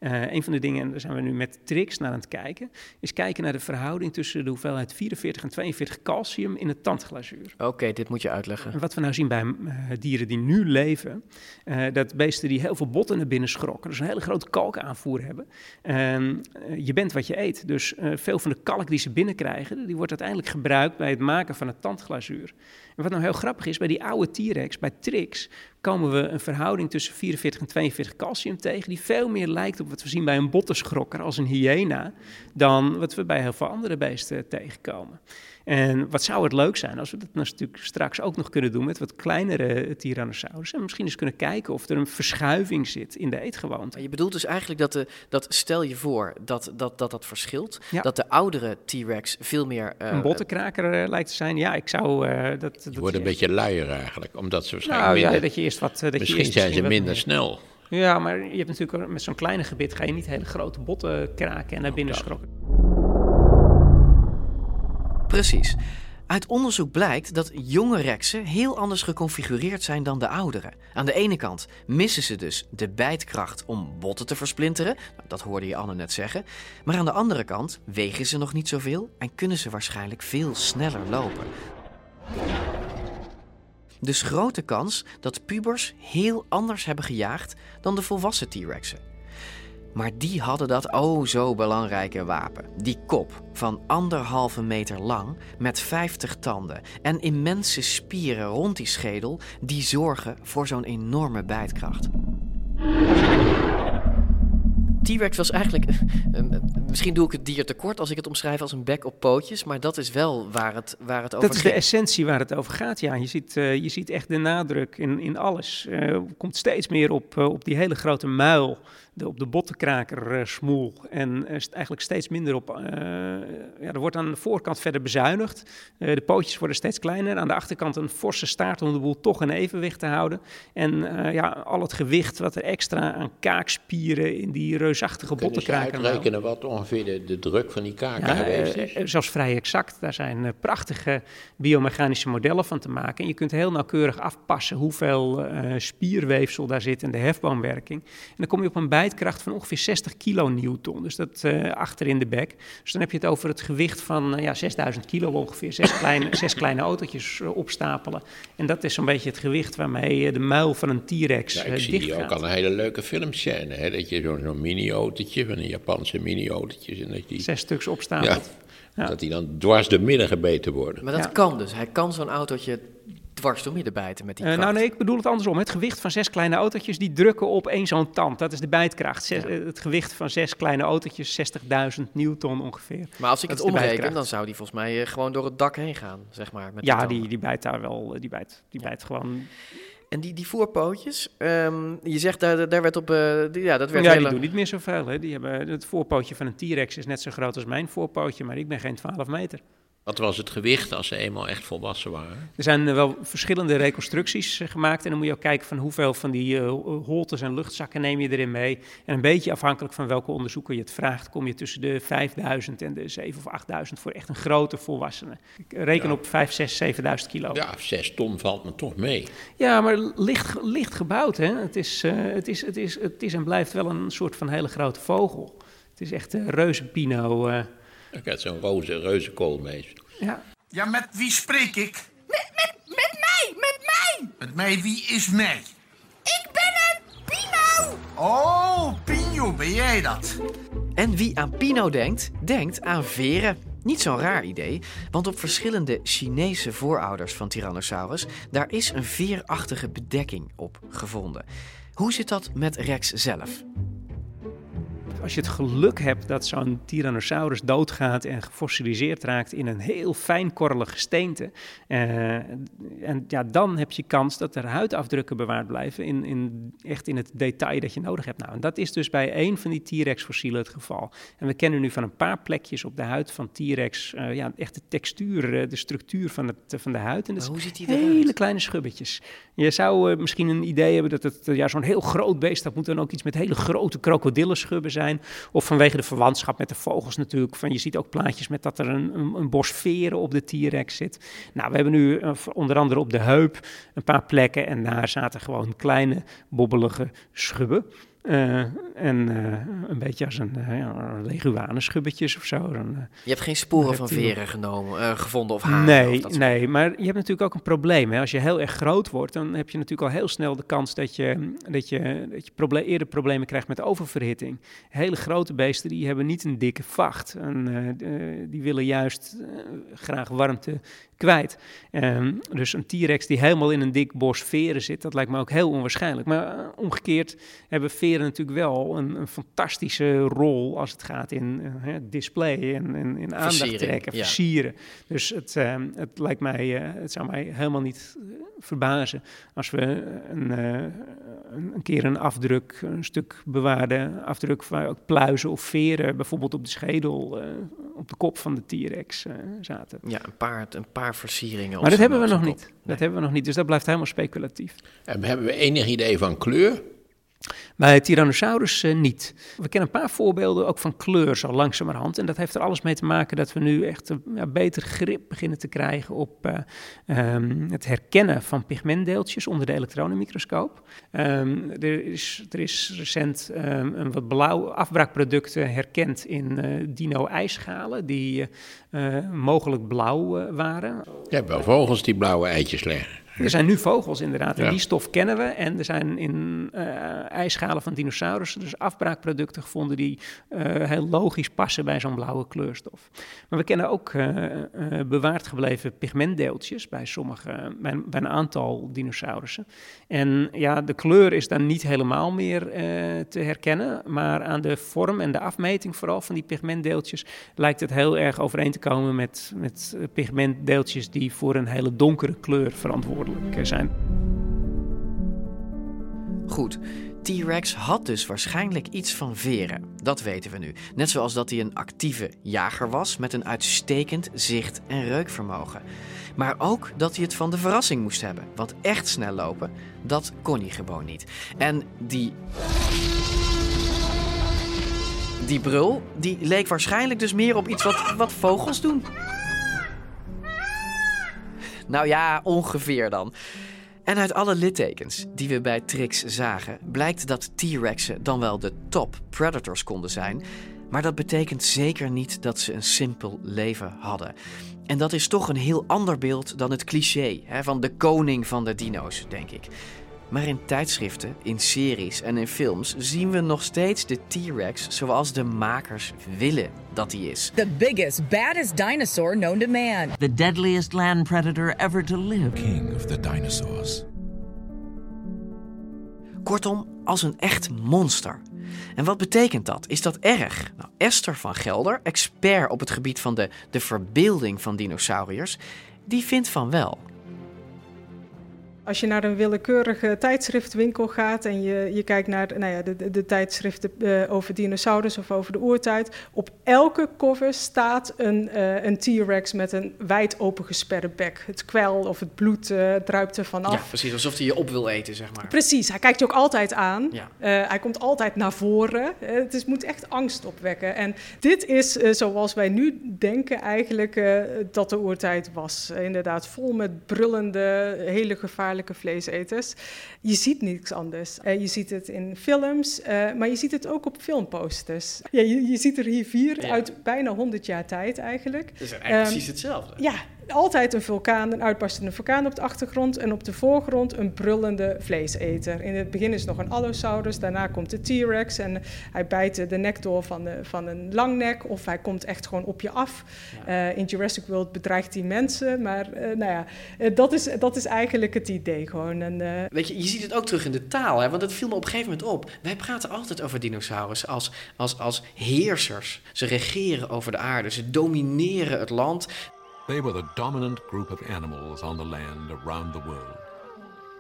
Uh, een van de dingen, en daar zijn we nu met Trix naar aan het kijken, is kijken naar de verhouding tussen de hoeveelheid 44 en 42 calcium in het tandglazuur. Oké, okay, dit moet je uitleggen. En wat we nou zien bij uh, dieren die nu leven, uh, dat beesten die heel veel botten naar binnen schrokken, dus een hele grote kalkaanvoer hebben. Ehm, je bent wat je eet, dus veel van de kalk die ze binnenkrijgen, die wordt uiteindelijk gebruikt bij het maken van het tandglazuur. En wat nou heel grappig is, bij die oude T-Rex, bij Trix, komen we een verhouding tussen 44 en 42 calcium tegen, die veel meer lijkt op wat we zien bij een bottenschrokker als een hyena, dan wat we bij heel veel andere beesten tegenkomen. En wat zou het leuk zijn als we dat natuurlijk straks ook nog kunnen doen met wat kleinere Tyrannosaurus. En misschien eens kunnen kijken of er een verschuiving zit in de eetgewoonte. Je bedoelt dus eigenlijk dat, de, dat stel je voor dat dat, dat, dat verschilt. Ja. Dat de oudere T-Rex veel meer... Uh, een bottenkraker uh, lijkt te zijn. Ja, ik zou... Uh, dat, dat wordt een beetje luier eigenlijk, omdat ze waarschijnlijk nou, minder, ja, dat je eerst wat... Dat misschien je eerst zijn ze minder snel. Ja, maar je hebt natuurlijk met zo'n kleine gebit ga je niet hele grote botten kraken en naar binnen schrokken. Precies. Uit onderzoek blijkt dat jonge rexen heel anders geconfigureerd zijn dan de oudere. Aan de ene kant missen ze dus de bijtkracht om botten te versplinteren, nou, dat hoorde je Anne net zeggen. Maar aan de andere kant wegen ze nog niet zoveel en kunnen ze waarschijnlijk veel sneller lopen. Dus grote kans dat pubers heel anders hebben gejaagd dan de volwassen T-rexen. Maar die hadden dat oh zo belangrijke wapen. Die kop van anderhalve meter lang met 50 tanden en immense spieren rond die schedel die zorgen voor zo'n enorme bijtkracht. T-Rex was eigenlijk. Uh, misschien doe ik het dier tekort als ik het omschrijf als een bek op pootjes, maar dat is wel waar het, waar het over gaat. Dat is de essentie waar het over gaat, ja. Je ziet, uh, je ziet echt de nadruk in, in alles. Uh, komt steeds meer op, op die hele grote muil de, op de bottenkraker uh, smoel. En uh, eigenlijk steeds minder op. Uh, ja, er wordt aan de voorkant verder bezuinigd. de pootjes worden steeds kleiner. Aan de achterkant een forse staart om de boel toch in evenwicht te houden. En ja, al het gewicht wat er extra aan kaakspieren in die reusachtige bottenkraker. Kun je uitrekenen wat ongeveer de, de, druk van die kaken ja, geweest is? zelfs vrij exact. Daar zijn prachtige biomechanische modellen van te maken. En je kunt heel nauwkeurig afpassen hoeveel spierweefsel daar zit en de hefboomwerking. En dan kom je op een bij bijtkracht van ongeveer 60 kilonewton. Dus dat uh, achter in de bek. Dus dan heb je het over het gewicht van uh, ja, 6000 kilo ongeveer. Zes kleine, zes kleine autootjes opstapelen. En dat is zo'n beetje het gewicht waarmee de muil van een T-Rex ja, ik zie hier ook al een hele leuke filmscène. Hè? Dat je zo'n zo mini-autootje, van een Japanse dat die... Zes stuks opstapelt. Ja, Dat die dan dwars de midden gebeten worden. Maar dat kan dus. Hij kan zo'n autootje dwars door midden bijten met die uh, nou nee, ik bedoel het andersom. Het gewicht van zes kleine autootjes die drukken op één zo'n tand. Dat is de bijtkracht. Zes, ja. Het gewicht van zes kleine autootjes, 60.000 newton ongeveer. Maar als ik dat het omreken, dan zou die volgens mij uh, gewoon door het dak heen gaan, zeg maar. Met ja, die, die bijt daar wel, die bijt, die bijt gewoon... En die, die voorpootjes, um, je zegt daar, daar werd op. Uh, die, ja, dat werd ja, hele... die doen niet meer zoveel. Hè. Die hebben, het voorpootje van een T-Rex is net zo groot als mijn voorpootje, maar ik ben geen 12 meter. Wat was het gewicht als ze eenmaal echt volwassen waren? Er zijn wel verschillende reconstructies gemaakt. En dan moet je ook kijken van hoeveel van die uh, holtes en luchtzakken neem je erin mee. En een beetje afhankelijk van welke onderzoeker je het vraagt, kom je tussen de 5000 en de 7 of 8000 voor echt een grote volwassene. Ik reken ja. op 5, 6, 7000 kilo. Ja, 6 ton valt me toch mee. Ja, maar licht, licht gebouwd. Hè? Het, is, uh, het, is, het, is, het is en blijft wel een soort van hele grote vogel. Het is echt een reuzenpino. Uh, ik had zo'n roze reuzenkoolmees. Ja. Ja, met wie spreek ik? Met, met, met mij, met mij. Met mij, wie is mij? Ik ben een Pino. Oh, Pino, ben jij dat? En wie aan Pino denkt, denkt aan veren. Niet zo'n raar idee, want op verschillende Chinese voorouders van Tyrannosaurus, daar is een veerachtige bedekking op gevonden. Hoe zit dat met Rex zelf? Als je het geluk hebt dat zo'n Tyrannosaurus doodgaat en gefossiliseerd raakt in een heel fijnkorrelig gesteente, uh, en ja, dan heb je kans dat er huidafdrukken bewaard blijven, in, in, echt in het detail dat je nodig hebt. Nou, en dat is dus bij één van die T-Rex-fossielen het geval. En we kennen nu van een paar plekjes op de huid van T-Rex, uh, ja, echt de textuur, de structuur van, het, van de huid. En dat hoe ziet die Hele eruit? kleine schubbetjes. Je zou uh, misschien een idee hebben dat het ja, zo'n heel groot beest, dat moet dan ook iets met hele grote krokodillenschubben zijn. Of vanwege de verwantschap met de vogels natuurlijk. Van, je ziet ook plaatjes met dat er een, een, bos veren op de T-Rex zit. Nou, we hebben nu uh, onder andere op de heup een paar plekken. En daar zaten gewoon kleine bobbelige schubben. Uh, en uh, een beetje als een uh, ja, leguanenschubbetjes of zo. Dan, je hebt geen sporen van veren genomen, gevonden of haren? Nee, of nee, maar je hebt natuurlijk ook een probleem. Hè. Als je heel erg groot wordt, dan heb je natuurlijk al heel snel de kans dat je, dat je, dat je proble eerder problemen krijgt met oververhitting. Hele grote beesten die hebben niet een dikke vacht. En, die willen juist graag warmte kwijt. Um, dus een T-Rex die helemaal in een dik bos veren zit, dat lijkt me ook heel onwaarschijnlijk. Maar uh, omgekeerd hebben veren natuurlijk wel een, een, fantastische rol als het gaat in uh, display en in, in aandacht trekken, ja. versieren. Dus het, um, het lijkt mij, uh, het zou mij helemaal niet verbazen als we een, een, keer een afdruk, een stuk bewaarde afdruk van ook pluizen of veren, bijvoorbeeld op de schedel, op de kop van de T-Rex zaten. Ja, een paar, een paar versieringen. Maar dat hebben we nog niet. Nee. Dat hebben we nog niet, dus dat blijft helemaal speculatief. En hebben we enig idee van kleur? Bij Tyrannosaurus uh, niet. We kennen een paar voorbeelden ook van kleur zo langzamerhand. En dat heeft er alles mee te maken dat we nu echt ja, beter grip beginnen te krijgen op uh, um, het herkennen van pigmentdeeltjes onder de elektronenmicroscoop. Um, er, is, er is recent um, een wat blauw afbraakproducten herkend in uh, dino-ijsschalen die mogelijk blauw waren. Je hebt wel vogels die blauwe eitjes leggen. Er zijn nu vogels inderdaad, en ja. die stof kennen we. En er zijn in uh, ijsschalen van dinosaurussen dus afbraakproducten gevonden die uh, heel logisch passen bij zo'n blauwe kleurstof. Maar we kennen ook uh, bewaard gebleven pigmentdeeltjes bij sommige, bij, bij, een aantal dinosaurussen. En ja, de kleur is dan niet helemaal meer te herkennen, maar aan de vorm en de afmeting vooral van die pigmentdeeltjes lijkt het heel erg overeen te komen met, met pigmentdeeltjes die voor een hele donkere kleur verantwoordelijk zijn. Goed, T-Rex had dus waarschijnlijk iets van veren. Dat weten we nu. Net zoals dat hij een actieve jager was met een uitstekend zicht- en reukvermogen. Maar ook dat hij het van de verrassing moest hebben. Want echt snel lopen, dat kon hij gewoon niet. En die. Die brul, die leek waarschijnlijk dus meer op iets wat, wat vogels doen. Nou ja, ongeveer dan. En uit alle littekens die we bij Trix zagen, blijkt dat T-Rexen dan wel de top predators konden zijn, maar dat betekent zeker niet dat ze een simpel leven hadden. En dat is toch een heel ander beeld dan het cliché hè, van de koning van de dino's, denk ik. Maar in tijdschriften, in series en in films zien we nog steeds de T-Rex zoals de makers willen dat hij is. The biggest, baddest dinosaur known to man. The deadliest land predator ever to live. King of the dinosaurs. Kortom, als een echt monster. En wat betekent dat? Is dat erg? Nou, Esther van Gelder, expert op het gebied van de, de verbeelding van dinosauriërs, die vindt van wel. Als je naar een willekeurige tijdschriftwinkel gaat en je, je kijkt naar nou ja, de, de, tijdschriften uh, over dinosaurus of over de oertijd, op elke cover staat een, uh, een T-Rex met een wijd opengesperde bek. Het kwel of het bloed uh, druipt er vanaf. Ja, precies, alsof hij je op wil eten, zeg maar. Precies, hij kijkt je ook altijd aan. Ja. hij komt altijd naar voren. het is, moet echt angst opwekken. En dit is zoals wij nu denken eigenlijk dat de oertijd was. inderdaad, vol met brullende, hele gevaarlijke vleeseters. Je ziet niets anders. Uh, je ziet het in films, uh, maar je ziet het ook op filmposters. Ja, je, je ziet er hier vier ja. uit bijna 100 jaar tijd eigenlijk. Het is eigenlijk um, precies hetzelfde. Ja, altijd een vulkaan, een uitbarstende vulkaan op de achtergrond en op de voorgrond een brullende vleeseter. In het begin is nog een Allosaurus, daarna komt de T-Rex en hij bijt de nek door van, de, van een langnek of hij komt echt gewoon op je af. Ja. Uh, in Jurassic World bedreigt hij mensen, maar uh, nou ja, uh, dat, is, dat is eigenlijk het idee gewoon. En, Weet je, je ziet het ook terug in de taal, hè? want het viel me op een gegeven moment op. Wij praten altijd over dinosaurus als, als, als heersers. Ze regeren over de aarde, ze domineren het land. They were the dominant group of animals on the land around the world.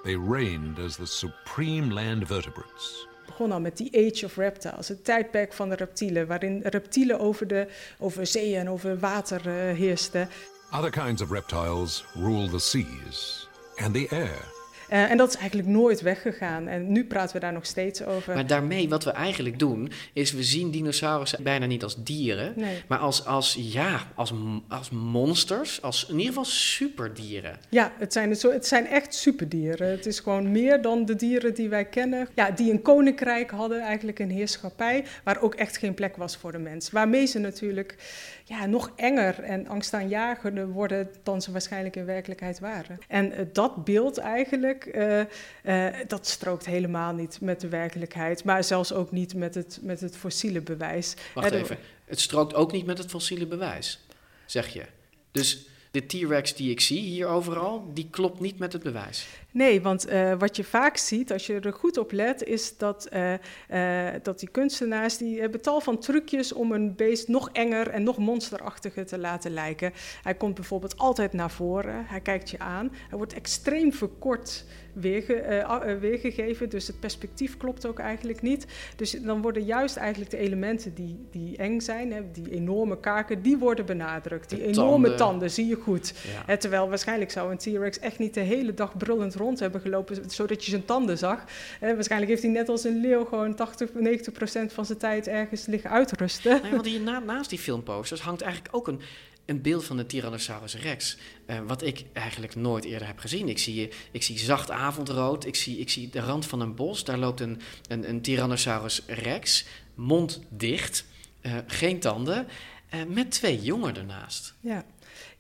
They reigned as the supreme land vertebrates. begon al met die Age of Reptiles, het tijdperk van de reptielen, waarin reptielen over, de, over zee en over water uh, heersten. Other kinds of reptiles rule the seas and the air. Uh, en dat is eigenlijk nooit weggegaan. En nu praten we daar nog steeds over. Maar daarmee, wat we eigenlijk doen, is we zien dinosaurussen bijna niet als dieren, nee. maar als, als, ja, als, als monsters, als in ieder geval superdieren. Ja, het zijn, het zijn echt superdieren. Het is gewoon meer dan de dieren die wij kennen. Ja, die een koninkrijk hadden, eigenlijk een heerschappij, waar ook echt geen plek was voor de mens. Waarmee ze natuurlijk ja, nog enger en angstaanjagender worden dan ze waarschijnlijk in werkelijkheid waren. En uh, dat beeld eigenlijk, uh, uh, dat strookt helemaal niet met de werkelijkheid, maar zelfs ook niet met het, met het fossiele bewijs. Wacht even, het strookt ook niet met het fossiele bewijs, zeg je. Dus de T-Rex die ik zie hier overal, die klopt niet met het bewijs. Nee, want uh, wat je vaak ziet, als je er goed op let, is dat, uh, uh, dat die kunstenaars, die hebben tal van trucjes om een beest nog enger en nog monsterachtiger te laten lijken. Hij komt bijvoorbeeld altijd naar voren, hij kijkt je aan, hij wordt extreem verkort weerge, weergegeven, dus het perspectief klopt ook eigenlijk niet. Dus dan worden juist eigenlijk de elementen die, die eng zijn, hè, die enorme kaken, die worden benadrukt. Die de enorme tanden. tanden. zie je goed. Ja. Hè, terwijl waarschijnlijk zou een T-Rex echt niet de hele dag brullend rond hebben gelopen, zodat je zijn tanden zag. Eh, waarschijnlijk heeft hij net als een leeuw gewoon 80, 90 procent van zijn tijd ergens liggen uitrusten. Nee, want hier na, naast die filmposters hangt eigenlijk ook een, een beeld van de Tyrannosaurus rex. Uh, wat ik eigenlijk nooit eerder heb gezien. Ik zie, ik zie zacht avondrood, ik zie, ik zie de rand van een bos. Daar loopt een, een, een Tyrannosaurus rex, mond dicht, uh, geen tanden, uh, met twee jongen ernaast. Ja.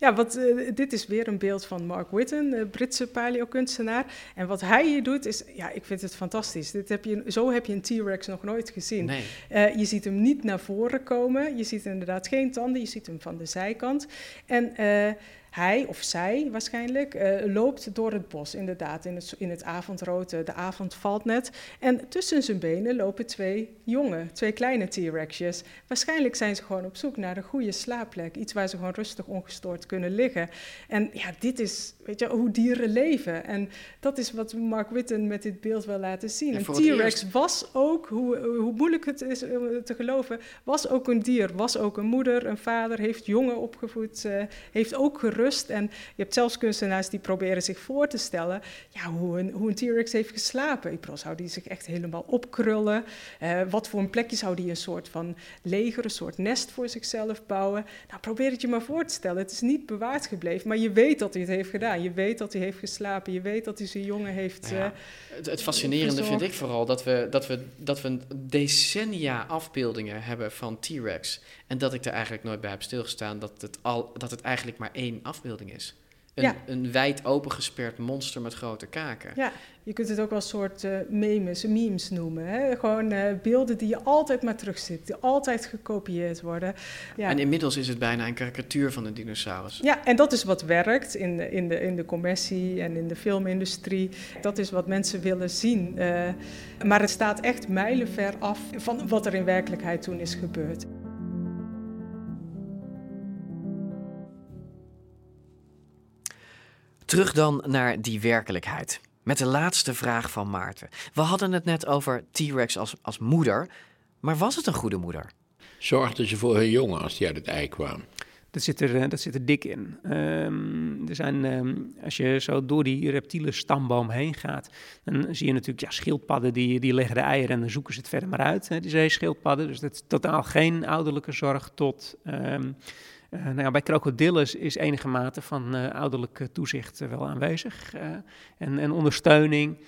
Ja, wat, uh, dit is weer een beeld van Mark Whitten, uh, Britse paleokunstenaar. En wat hij hier doet is, ja, ik vind het fantastisch. Dit heb je, zo heb je een T-Rex nog nooit gezien. Nee. Uh, je ziet hem niet naar voren komen. Je ziet inderdaad geen tanden. Je ziet hem van de zijkant. En hij of zij waarschijnlijk uh, loopt door het bos, inderdaad, in het, in het avondrood. de avond valt net. En tussen zijn benen lopen twee jongen, twee kleine T-Rexjes. Waarschijnlijk zijn ze gewoon op zoek naar een goede slaapplek. Iets waar ze gewoon rustig ongestoord kunnen liggen. En ja, dit is, weet je, hoe dieren leven. En dat is wat Mark Witten met dit beeld wil laten zien. Een T-Rex was ook, hoe, hoe moeilijk het is te geloven, was ook een dier. Was ook een moeder, een vader, heeft jongen opgevoed, uh, heeft ook gerust rust. En je hebt zelfs kunstenaars die proberen zich voor te stellen ja, hoe een, hoe een T-Rex heeft geslapen. Ik bedoel, zou die zich echt helemaal opkrullen? Uh, wat voor een plekje zou die een soort van leger, een soort nest voor zichzelf bouwen? Nou, probeer het je maar voor te stellen. Het is niet bewaard gebleven, maar je weet dat hij het heeft gedaan. Je weet dat hij heeft geslapen. Je weet dat hij zijn jongen heeft. Ja, uh, het, het, fascinerende vind ik vooral dat we, dat, we, dat we decennia afbeeldingen hebben van T-Rex. En dat ik er eigenlijk nooit bij heb stilgestaan dat het, al, dat het eigenlijk maar één afbeelding is. Een, Ja. een wijd opengesperd monster met grote kaken. Ja, je kunt het ook wel een soort uh, memes, memes noemen. Hè? Gewoon uh, beelden die je altijd maar terugziet, die altijd gekopieerd worden. Ja. En inmiddels is het bijna een karikatuur van een dinosaurus. Ja, en dat is wat werkt in de, in de, in de commercie en in de filmindustrie. Dat is wat mensen willen zien. Uh, maar het staat echt mijlenver af van wat er in werkelijkheid toen is gebeurd. Terug dan naar die werkelijkheid. Met de laatste vraag van Maarten. We hadden het net over T-Rex als, als moeder. Maar was het een goede moeder? Zorgden ze voor hun jongen als die uit het ei kwam? Dat zit er, dat zit er dik in. Um, er zijn, um, als je zo door die reptiele stamboom heen gaat, dan zie je natuurlijk ja, schildpadden die, die leggen de eieren en dan zoeken ze het verder maar uit, hè, die zeeschildpadden. Dus dat is totaal geen ouderlijke zorg tot... Um, uh, nou ja, bij krokodillen is enige mate van uh, ouderlijk toezicht uh, wel aanwezig en, en, ondersteuning.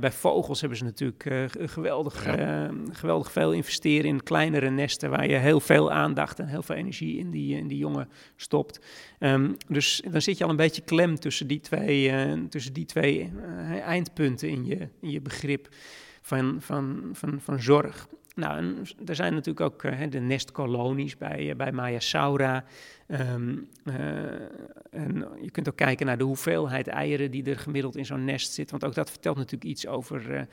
bij vogels hebben ze natuurlijk geweldig, ja. geweldig veel investeren in kleinere nesten waar je heel veel aandacht en heel veel energie in die, in die jongen stopt. Um, dus dan zit je al een beetje klem tussen die twee, tussen die twee eindpunten in je, in je begrip van, van, van, van zorg. Nou, en er zijn natuurlijk ook uh, de nestkolonies bij, uh, bij Mayasaura. Um, uh, en je kunt ook kijken naar de hoeveelheid eieren die er gemiddeld in zo'n nest zit. Want ook dat vertelt natuurlijk iets over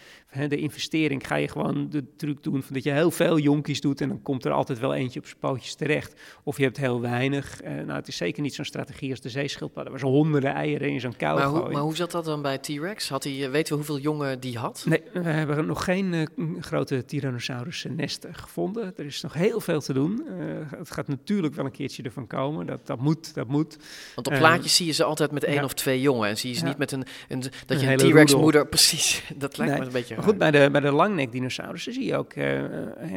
de investering. Ga je gewoon de truc doen van dat je heel veel jonkies doet en dan komt er altijd wel eentje op zijn pootjes terecht. Of je hebt heel weinig. nou, het is zeker niet zo'n strategie als de zeeschildpadden, waar ze honderden eieren in zo'n kuil maar hoe, maar hoe zat dat dan bij T-Rex? Weten we hoeveel jongen die had? Nee, we hebben nog geen grote Tyrannosaurus nesten gevonden. Er is nog heel veel te doen. Het gaat natuurlijk wel een keertje ervan komen. Dat, dat moet, dat moet. Want op plaatjes uh, zie je ze altijd met één ja. of twee jongen. En zie je ze niet met een, een dat je een, T-Rex moeder... Precies, dat lijkt nee. me een beetje maar goed, bij de, bij de langnekdinosaurussen zie je ook uh,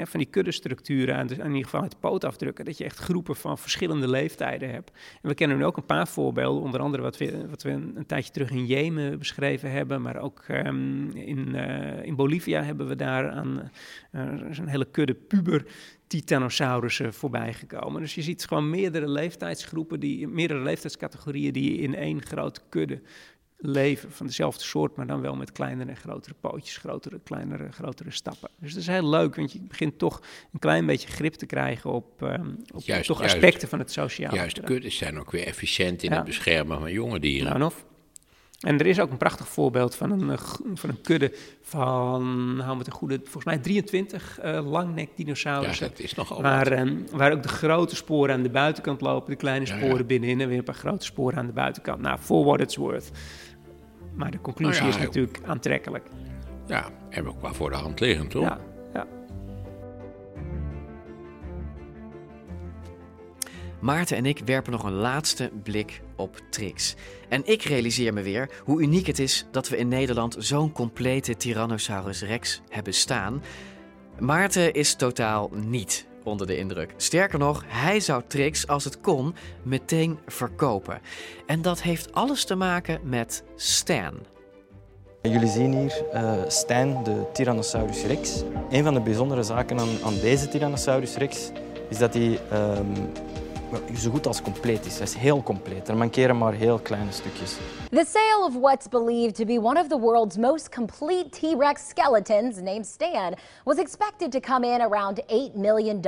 van die kuddestructuren... aan, de, in ieder geval uit de pootafdrukken... dat je echt groepen van verschillende leeftijden hebt. En we kennen nu ook een paar voorbeelden. Onder andere wat we, wat we een, een tijdje terug in Jemen beschreven hebben... maar ook um, in, in Bolivia hebben we daar aan... is een hele kudde puber titanosaurussen voorbij gekomen. Dus je ziet gewoon meerdere leeftijdsgroepen, die, meerdere leeftijdscategorieën die in één grote kudde leven van dezelfde soort, maar dan wel met kleinere en grotere pootjes, grotere, kleinere, grotere stappen. Dus dat is heel leuk, want je begint toch een klein beetje grip te krijgen op, um, op juist, toch juist, aspecten van het sociale. Juist, kuddes zijn ook weer efficiënt in ja. het beschermen van jonge dieren. Nou, of. En er is ook een prachtig voorbeeld van een, van een kudde van, hou me te goede, volgens mij 23 uh, langnek-dinosaurussen. Ja, dat is nogal waar, um, waar ook de grote sporen aan de buitenkant lopen, de kleine sporen ja, ja. binnenin en weer een paar grote sporen aan de buitenkant. Nou, for what it's worth. Maar de conclusie nou ja, is natuurlijk aantrekkelijk. Ja, en ook wel voor de hand liggend, toch? Maarten en ik werpen nog een laatste blik op Trix. En ik realiseer me weer hoe uniek het is dat we in Nederland zo'n complete Tyrannosaurus Rex hebben staan. Maarten is totaal niet onder de indruk. Sterker nog, hij zou Trix, als het kon, meteen verkopen. En dat heeft alles te maken met Stan. Jullie zien hier uh, Stan, de Tyrannosaurus Rex. Een van de bijzondere zaken aan, aan deze Tyrannosaurus Rex is dat hij um, zo goed als compleet is. Hij is heel compleet. Er mankeren maar heel kleine stukjes. The sale of what's believed to be one of the world's most complete T-Rex skeletons, named Stan, was expected to come in around $8 million.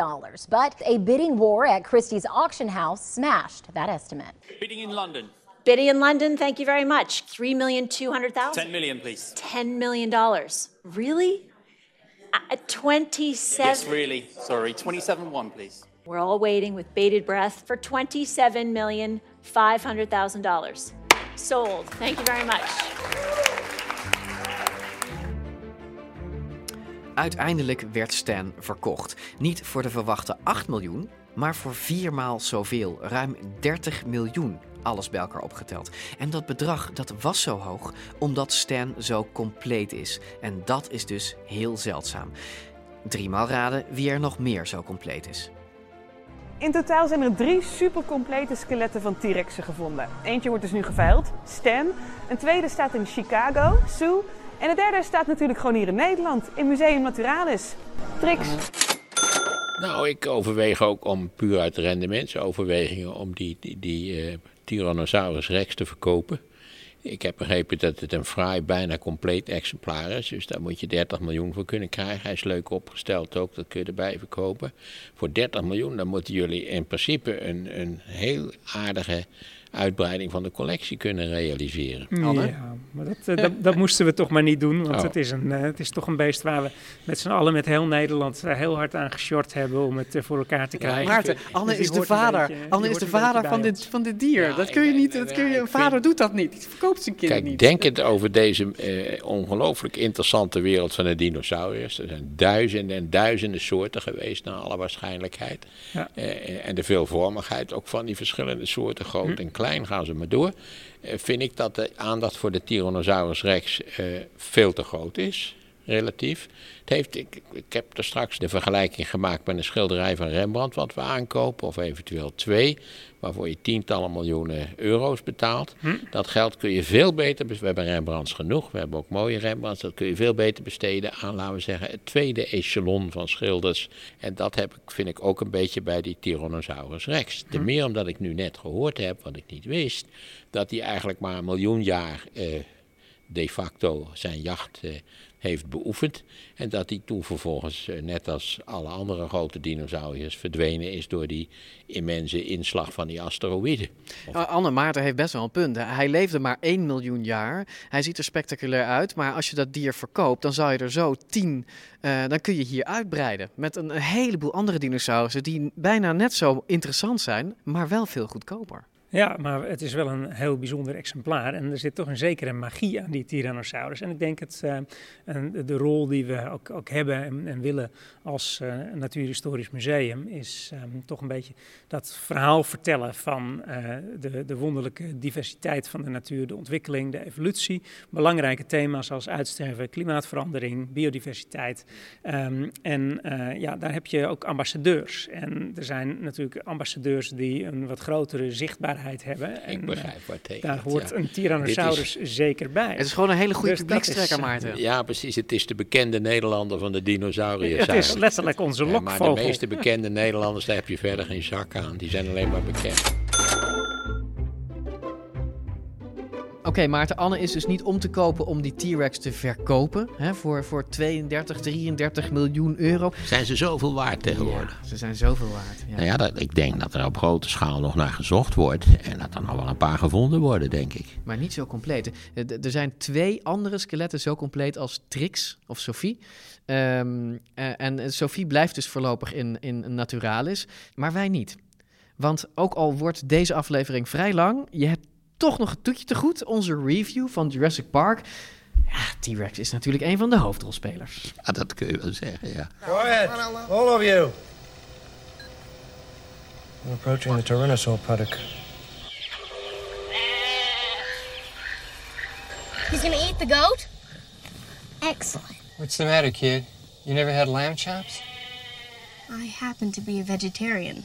But a bidding war at Christie's auction house smashed that estimate. Bidding in London. Bidding in London, thank you very much. Three million two hundred thousand. Ten million, please. Ten million dollars. Really? Uh, Twenty-seven. Yes, really. Sorry, twenty-seven one, please. We're all waiting with bated breath for twenty-seven million five hundred thousand dollars. Sold. Thank you very much. Uiteindelijk werd Stan verkocht. Niet voor de verwachte 8 miljoen, maar voor viermaal zoveel, ruim 30 miljoen Alles bij elkaar opgeteld. En dat bedrag dat was zo hoog omdat Stan zo compleet is. En dat is dus heel zeldzaam. Driemaal raden wie er nog meer zo compleet is. In totaal zijn er drie supercomplete skeletten van T-Rexen gevonden. Eentje wordt dus nu geveild, Stan. Een tweede staat in Chicago, Sue. En de derde staat natuurlijk gewoon hier in Nederland, in Museum Naturalis. Trix. Nou, ik overweeg ook om puur uit rendementsoverwegingen om die, die, uh, Tyrannosaurus rex te verkopen. Ik heb begrepen dat het een fraai, bijna compleet exemplaar is. Dus daar moet je 30 miljoen voor kunnen krijgen. Hij is leuk opgesteld ook, dat kun je erbij verkopen. Voor 30 miljoen, dan moeten jullie in principe een, een heel aardige uitbreiding van de collectie kunnen realiseren. Ja, maar dat, eh, dat, dat, moesten we toch maar niet doen. Want oh. het, is een, uh, het is toch een beest waar we met z'n allen, met heel Nederland, uh, heel hard aan geshort hebben om het voor elkaar te krijgen. Maarten, Anne dus is de vader. Beetje, Anne is de vader van dit, van dit dier. Ja, dat kun je niet, dat kun je, een vader doet dat niet. Die verkoopt zijn kind Kijk, niet. denk het over deze ongelooflijk interessante wereld van de dinosauriërs. Er zijn duizenden en duizenden soorten geweest, naar alle waarschijnlijkheid. Ja. en de veelvormigheid ook van die verschillende soorten, groot hm. en klein gaan ze maar door. Uh, vind ik dat de aandacht voor de Tyrannosaurus rex uh, veel te groot is, relatief. Het heeft, ik, ik heb er straks de vergelijking gemaakt met een schilderij van Rembrandt wat we aankopen, of eventueel twee, waarvoor je tientallen miljoenen euro's betaalt. Hm? Dat geld kun je veel beter, we hebben Rembrandts genoeg, we hebben ook mooie Rembrandts, dat kun je veel beter besteden aan, laten we zeggen, het tweede echelon van schilders. En dat heb ik, vind ik ook een beetje bij die Tyrannosaurus rex. Ten hm? meer omdat ik nu net gehoord heb, wat ik niet wist, dat hij eigenlijk maar een miljoen jaar eh, de facto zijn jacht eh, heeft beoefend. En dat hij toen vervolgens, eh, net als alle andere grote dinosauriërs, verdwenen is door die immense inslag van die asteroïden. Anne Maarten heeft best wel een punt. Hij leefde maar 1 miljoen jaar. Hij ziet er spectaculair uit, maar als je dat dier verkoopt, dan zou je er zo 10, uh, dan kun je hier uitbreiden. Met een heleboel andere dinosaurussen die bijna net zo interessant zijn, maar wel veel goedkoper. Ja, maar het is wel een heel bijzonder exemplaar. En er zit toch een zekere magie aan die Tyrannosaurus. En ik denk het, uh, de rol die we ook, ook hebben en, en willen als uh, Natuurhistorisch Museum, is um, toch een beetje dat verhaal vertellen van uh, de, de wonderlijke diversiteit van de natuur, de ontwikkeling, de evolutie. Belangrijke thema's als uitsterven, klimaatverandering, biodiversiteit. Um, en ja, daar heb je ook ambassadeurs. En er zijn natuurlijk ambassadeurs die een wat grotere zichtbaarheid hebben. En, ik begrijp wat uh, Daar hoort ja. een Tyrannosaurus is, zeker bij. Het is gewoon een hele goede dus publiekstrekker, Maarten. Ja, precies. Het is de bekende Nederlander van de dinosauriërs. Het is letterlijk onze lokvogel. Ja, maar de meeste bekende Nederlanders, daar heb je verder geen zak aan. Die zijn alleen maar bekend. Oké, okay, Maarten, Anne is dus niet om te kopen om die T-Rex te verkopen hè, voor, voor 32, 33 miljoen euro. Zijn ze zoveel waard tegenwoordig? Ja, ze zijn zoveel waard. Ja. Nou ja, dat, ik denk dat er op grote schaal nog naar gezocht wordt en dat er nog wel een paar gevonden worden, denk ik. Maar niet zo compleet. Er zijn twee andere skeletten zo compleet als Trix of Sophie. Um, en Sophie blijft dus voorlopig in, in Naturalis, maar wij niet. Want ook al wordt deze aflevering vrij lang, je hebt toch nog een toetje te goed. Onze review van Jurassic Park. Ja, T-Rex is natuurlijk een van de hoofdrolspelers. Ja, dat kun je wel zeggen, ja. Go ahead, all of you. We're approaching the Tyrannosaur paddock. He's gonna eat the goat? Excellent. What's the matter, kid? You never had lamb chops? I happen to be a vegetarian.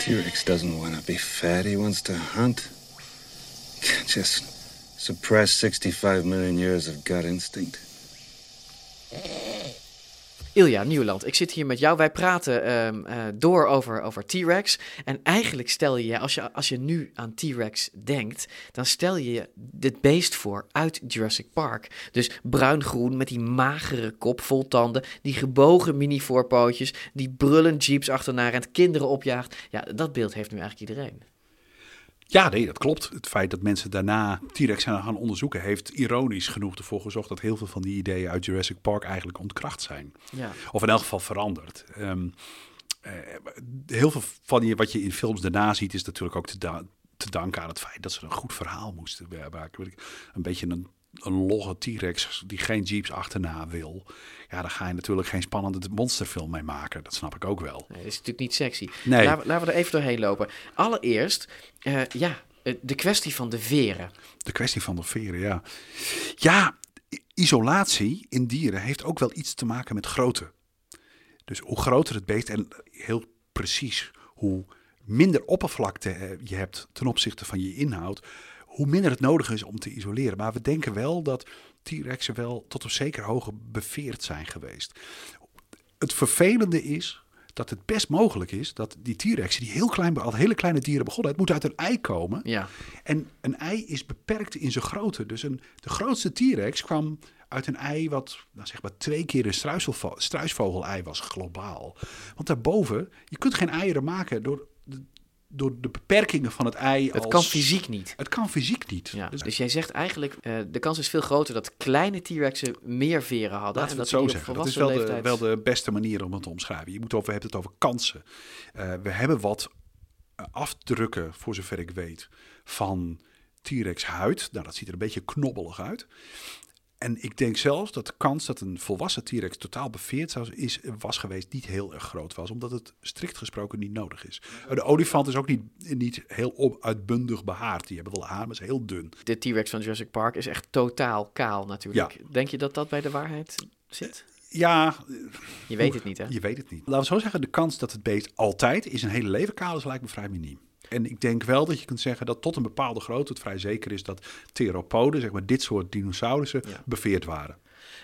T-Rex doesn't want to be fat, he wants to hunt. Just suppress 65 million years of gut instinct. Ilja Nieuwland, ik zit hier met jou. Wij praten um, uh, door over, over T-Rex. En eigenlijk stel je als je, als je nu aan T-Rex denkt, dan stel je dit beest voor uit Jurassic Park. Dus bruin-groen met die magere kop vol tanden, die gebogen mini-voorpootjes, die brullend jeeps achterna rent, kinderen opjaagt. Ja, dat beeld heeft nu eigenlijk iedereen. Ja, nee, dat klopt. Het feit dat mensen daarna T-Rex zijn gaan onderzoeken, heeft ironisch genoeg ervoor gezorgd dat heel veel van die ideeën uit Jurassic Park eigenlijk ontkracht zijn. Ja. Of in elk geval veranderd. Um, uh, heel veel van die, wat je in films daarna ziet, is natuurlijk ook te, da te danken aan het feit dat ze een goed verhaal moesten maken. Een beetje een een logge T-Rex die geen jeeps achterna wil. Ja, daar ga je natuurlijk geen spannende monsterfilm mee maken. Dat snap ik ook wel. Nee, dat is natuurlijk niet sexy. Nee. Laten, we, laten we er even doorheen lopen. Allereerst, uh, ja, Eh, De kwestie van de veren. De kwestie van de veren, ja. Ja, isolatie in dieren heeft ook wel iets te maken met grootte. Dus hoe groter het beest en heel precies hoe minder oppervlakte eh, je hebt ten opzichte van je inhoud, hoe minder het nodig is om te isoleren. Maar we denken wel dat T-Rexen wel tot op zekere hoogte beveerd zijn geweest. Het vervelende is dat het best mogelijk is dat die T-Rexen, die heel klein, al hele kleine dieren begonnen, het moet uit een ei komen. Ja. En een ei is beperkt in zijn grootte. Dus een, de grootste T-Rex kwam uit een ei wat nou zeg maar twee keer een struisvogel-ei was globaal. Want daarboven, je kunt geen eieren maken door door de beperkingen van het ei. Het als- kan fysiek niet. Het kan fysiek niet. Ja. Dus, jij zegt eigenlijk, eh, de kans is veel groter dat kleine T-Rexen meer veren hadden. Laten en we dat zo zeggen. Dat is wel de, wel de beste manier om het te omschrijven. Je moet over, we hebben het over kansen. Eh, we hebben wat eh, afdrukken, voor zover ik weet, van T-Rex huid. Nou, dat ziet er een beetje knobbelig uit. En ik denk zelfs dat de kans dat een volwassen T-Rex totaal beveerd zou is, was geweest niet heel erg groot was. Omdat het strikt gesproken niet nodig is. De olifant is ook niet, niet heel op, uitbundig behaard. Die hebben wel haar, maar is heel dun. De T-Rex van Jurassic Park is echt totaal kaal natuurlijk. Ja. Denk je dat dat bij de waarheid zit? Ja. Je weet het niet, hè? Je weet het niet. Laten we zo zeggen, de kans dat het beest altijd in zijn hele leven kaal is, lijkt me vrij miniem. En ik denk wel dat je kunt zeggen dat tot een bepaalde grootte het vrij zeker is dat theropoden, zeg maar dit soort dinosaurussen, beveerd waren.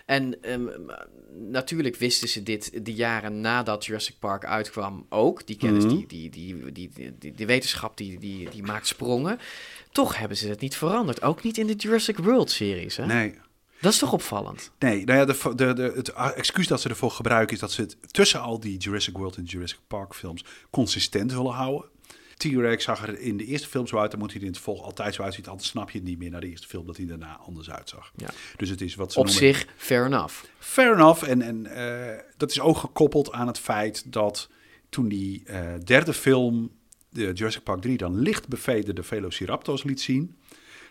En ehm, natuurlijk wisten ze dit de jaren nadat Jurassic Park uitkwam ook. Die kennis, Mhm. die, die, die, die, die wetenschap, die, die, die maakt sprongen. Toch hebben ze het niet veranderd. Ook niet in de Jurassic World-series, hè? Nee. Dat is toch opvallend? Nee, nou ja, de, de, de, het excuus dat ze ervoor gebruiken is dat ze het tussen al die Jurassic World en Jurassic Park films consistent willen houden. T-Rex zag er in de eerste film zo uit, dan moet hij er in het vervolg altijd zo uitzien. Anders snap je het niet meer naar de eerste film dat hij daarna anders uitzag. Ja. Dus het is wat ze Op noemen- zich, fair enough. Fair enough. En, en eh, dat is ook gekoppeld aan het feit dat toen die eh, derde film, de Jurassic Park 3, dan licht bevederde Velociraptors liet zien.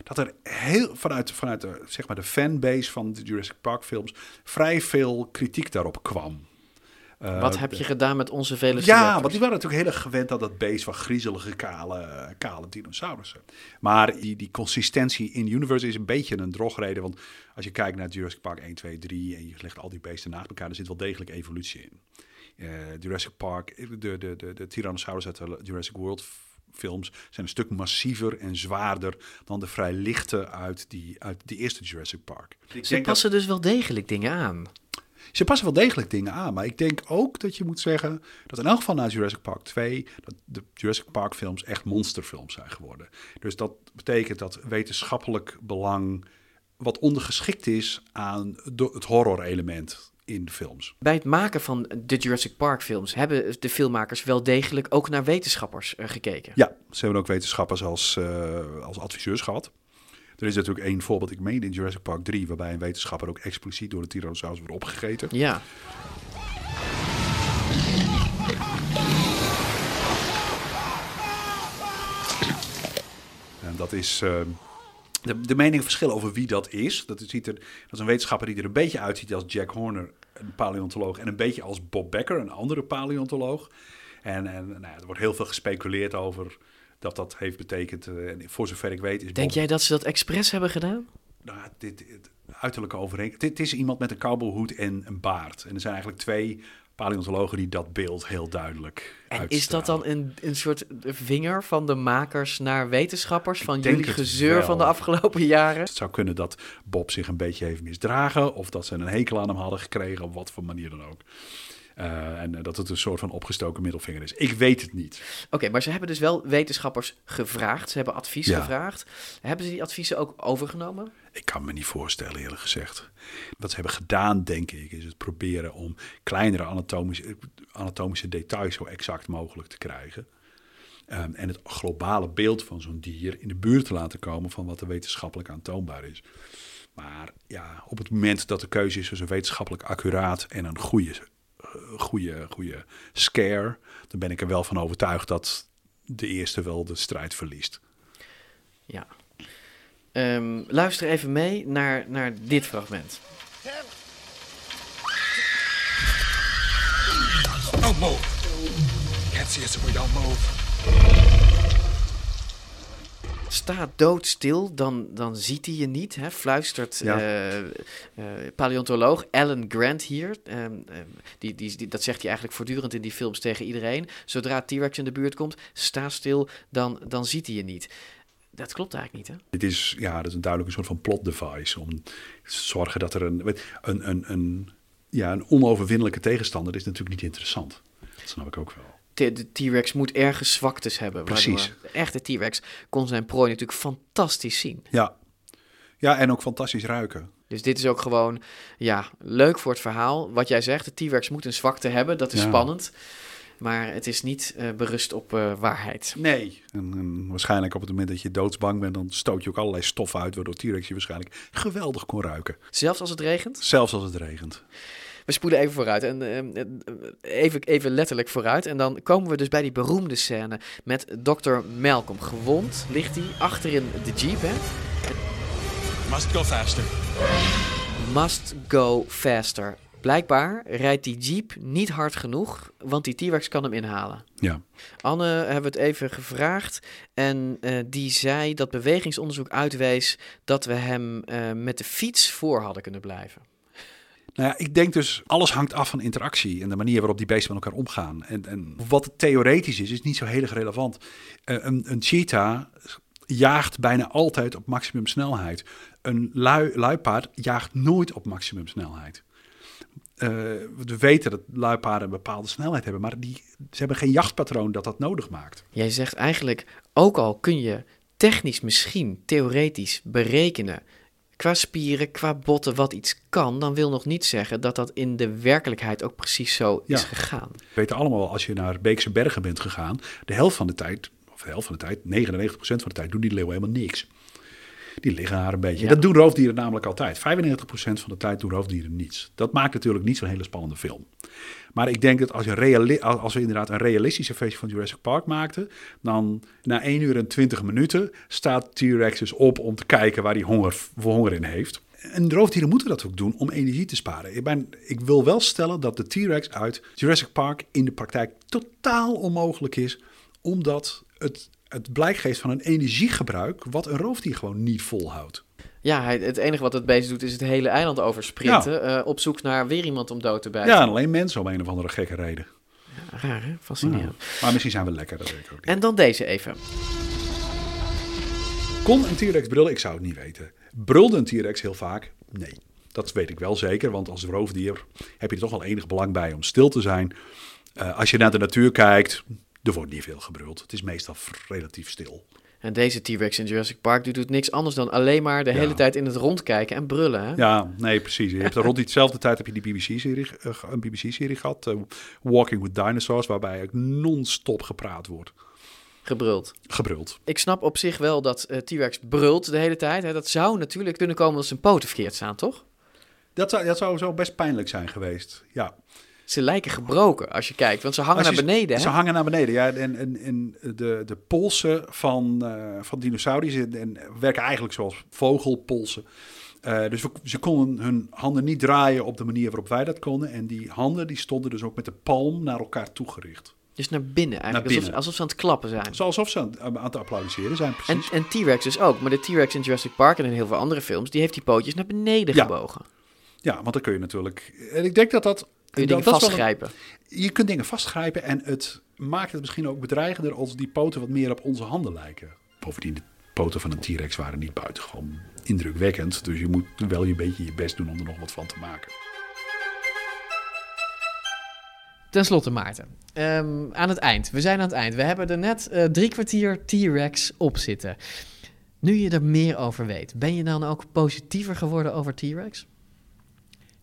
Dat er heel vanuit, vanuit de, zeg maar de fanbase van de Jurassic Park films vrij veel kritiek daarop kwam. Eh, Wat heb je gedaan met onze vele ja, want die waren natuurlijk heel erg gewend aan dat beest van griezelige, kale, kale dinosaurussen. Maar die, die consistentie in universe is een beetje een drogreden. Want als je kijkt naar Jurassic Park 1, 2, 3 en je legt al die beesten naast elkaar, er zit wel degelijk evolutie in. Eh, Jurassic Park, de, de, de, de Tyrannosaurus uit de Jurassic World films zijn een stuk massiever en zwaarder dan de vrij lichte uit die, uit die eerste Jurassic Park. Ik Ze denk dat- passen dus wel degelijk dingen aan. Ze passen wel degelijk dingen aan, maar ik denk ook dat je moet zeggen dat in elk geval na Jurassic Park 2 dat de Jurassic Park films echt monsterfilms zijn geworden. Dus dat betekent dat wetenschappelijk belang wat ondergeschikt is aan het horror-element in de films. Bij het maken van de Jurassic Park films hebben de filmmakers wel degelijk ook naar wetenschappers eh, gekeken. Ja, ze hebben ook wetenschappers als, eh, als adviseurs gehad. Er is natuurlijk één voorbeeld, ik meen in Jurassic Park 3, waarbij een wetenschapper ook expliciet door de Tyrannosaurus wordt opgegeten. Ja. En dat is. eh, de, de meningen verschillen over wie dat is. Dat, ziet er, dat is een wetenschapper die er een beetje uitziet als Jack Horner, een paleontoloog. En een beetje als Bob Becker, een andere paleontoloog. En, en nou ja, er wordt heel veel gespeculeerd over dat dat heeft betekend. eh, en voor zover ik weet is Denk Bob... jij dat ze dat expres hebben gedaan? Nou, dit, dit uiterlijke overeenkomst. Dit is iemand met een cowboyhoed en een baard. En er zijn eigenlijk twee paleontologen die dat beeld heel duidelijk En is dat dan een, een soort vinger van de makers naar wetenschappers van jullie gezeur wel. van de afgelopen jaren? Het zou kunnen dat Bob zich een beetje heeft misdragen. Of dat ze een hekel aan hem hadden gekregen. Op wat voor manier dan ook. Eh, en eh, dat het een soort van opgestoken middelvinger is. Ik weet het niet. Oké, maar ze hebben dus wel wetenschappers gevraagd. Ze hebben advies Ja. gevraagd. Hebben ze die adviezen ook overgenomen? Ik kan me niet voorstellen, eerlijk gezegd. Wat ze hebben gedaan, denk ik, is het proberen om kleinere anatomische, anatomische details zo exact mogelijk te krijgen. Ehm, en het globale beeld van zo'n dier in de buurt te laten komen van wat er wetenschappelijk aantoonbaar is. Maar ja, op het moment dat de keuze is tussen wetenschappelijk accuraat en een goede, goede, goede scare, dan ben ik er wel van overtuigd dat de eerste wel de strijd verliest. Ja. Ehm, luister even mee naar, naar dit fragment. Don't move. Can't see us if we don't move. Staat doodstil, dan, dan ziet hij je niet, hè? fluistert Ja. eh, eh, paleontoloog Alan Grant hier. Ehm, ehm, die, die, die- dat zegt hij eigenlijk voortdurend in die films tegen iedereen. Zodra T-Rex in de buurt komt, sta stil, dan, dan ziet hij je niet. Dat klopt eigenlijk niet, hè? Dit is, ja, dat is een duidelijk een soort van plot device om te zorgen dat er een, een, een, een, ja, een onoverwinnelijke tegenstander is natuurlijk niet interessant. Dat snap ik ook wel. De T-Rex moet ergens zwaktes hebben. Precies. De echte T-Rex kon zijn prooi natuurlijk fantastisch zien. Ja. ja, en ook fantastisch ruiken. Dus dit is ook gewoon, ja, leuk voor het verhaal. Wat jij zegt, de T-Rex moet een zwakte hebben, dat is Ja. spannend. Maar het is niet eh, berust op eh, waarheid. Nee. En, en waarschijnlijk op het moment dat je doodsbang bent, dan stoot je ook allerlei stof uit, waardoor T-Rex je waarschijnlijk geweldig kon ruiken. Zelfs als het regent? Zelfs als het regent. We spoelen even vooruit en eh, eh, even, even letterlijk vooruit. En dan komen we dus bij die beroemde scène met Dr. Malcolm. Gewond ligt hij achterin de jeep, hè? Must go faster. Must go faster. Blijkbaar rijdt die jeep niet hard genoeg, want die T-Rex kan hem inhalen. Ja. Anne hebben we het even gevraagd en eh, die zei dat bewegingsonderzoek uitwees dat we hem eh, met de fiets voor hadden kunnen blijven. Nou ja, ik denk dus, alles hangt af van interactie en de manier waarop die beesten met elkaar omgaan. En, en wat theoretisch is, is niet zo heel erg relevant. Eh, een, een cheetah jaagt bijna altijd op maximum snelheid. Een lui, luipaard jaagt nooit op maximum snelheid. Eh, we weten dat luipaarden een bepaalde snelheid hebben, maar die, ze hebben geen jachtpatroon dat dat nodig maakt. Jij zegt eigenlijk, ook al kun je technisch misschien, theoretisch berekenen, qua spieren, qua botten, wat iets kan, dan wil nog niet zeggen dat dat in de werkelijkheid ook precies zo is gegaan. We weten allemaal als je naar Beekse Bergen bent gegaan, de helft van de tijd, of de helft van de tijd, 99% van de tijd, doen die leeuwen helemaal niks. Die liggen daar een beetje. Ja. Dat doen roofdieren namelijk altijd. 95% van de tijd doen roofdieren niets. Dat maakt natuurlijk niet zo'n hele spannende film. Maar ik denk dat als, je als we inderdaad een realistische versie van Jurassic Park maakten, dan na 1 uur en 20 minuten staat T-Rex dus op om te kijken waar hij honger, voor honger in heeft. En roofdieren moeten dat ook doen om energie te sparen. Ik, ben, ik wil wel stellen dat de T-Rex uit Jurassic Park in de praktijk totaal onmogelijk is, omdat het, het blijk geeft van een energiegebruik wat een roofdier gewoon niet volhoudt. Ja, het enige wat het beest doet is het hele eiland oversprinten, eh, op zoek naar weer iemand om dood te bijten. Ja, en alleen mensen om een of andere gekke reden. Raar, hè? Fascinerend. Ja. Maar misschien zijn we lekker, dat weet ik ook niet. En dan deze even. Kon een T-Rex brullen? Ik zou het niet weten. Brulde een T-Rex heel vaak? Nee. Dat weet ik wel zeker, want als roofdier heb je er toch wel enig belang bij om stil te zijn. Eh, als je naar de natuur kijkt, er wordt niet veel gebruld. Het is meestal relatief stil. En deze T-Rex in Jurassic Park die doet niks anders dan alleen maar de Ja. hele tijd in het rond kijken en brullen. Hè? Ja, nee, precies. Je hebt rond diezelfde tijd heb je die BBC-serie, eh, een BBC-serie gehad, eh, Walking with Dinosaurs, waarbij ook non-stop gepraat wordt. Gebruld. Gebruld. Ik snap op zich wel dat eh, T-Rex brult de hele tijd. Hè? Dat zou natuurlijk kunnen komen als zijn poten verkeerd staan, toch? Dat zou, dat zou zo best pijnlijk zijn geweest, ja. Ze lijken gebroken als je kijkt, want ze hangen je- naar beneden. Hè? Ze hangen naar beneden, ja. En, en, en de, de polsen van, eh van dinosauriërs en, en werken eigenlijk zoals vogelpolsen. Eh, dus we, ze konden hun handen niet draaien op de manier waarop wij dat konden. En die handen die stonden dus ook met de palm naar elkaar toegericht. Dus naar binnen eigenlijk, Naar Alsof, binnen. alsof ze aan het klappen zijn. Alsof ze aan, aan het applaudisseren zijn, En, precies. en T-Rex dus ook. Maar de T-Rex in Jurassic Park en in heel veel andere films, die heeft die pootjes naar beneden Ja. gebogen. Ja, want dan kun je natuurlijk... En ik denk dat dat... Kun je dingen een- vastgrijpen. je kunt dingen vastgrijpen en het maakt het misschien ook bedreigender als die poten wat meer op onze handen lijken. Bovendien, de poten van een T-Rex waren niet buitengewoon indrukwekkend. Dus je moet wel een beetje je best doen om er nog wat van te maken. Ten slotte, Maarten. Ehm, aan het eind. We zijn aan het eind. We hebben er net eh, drie kwartier T-Rex op zitten. Nu je er meer over weet, ben je dan ook positiever geworden over T-Rex?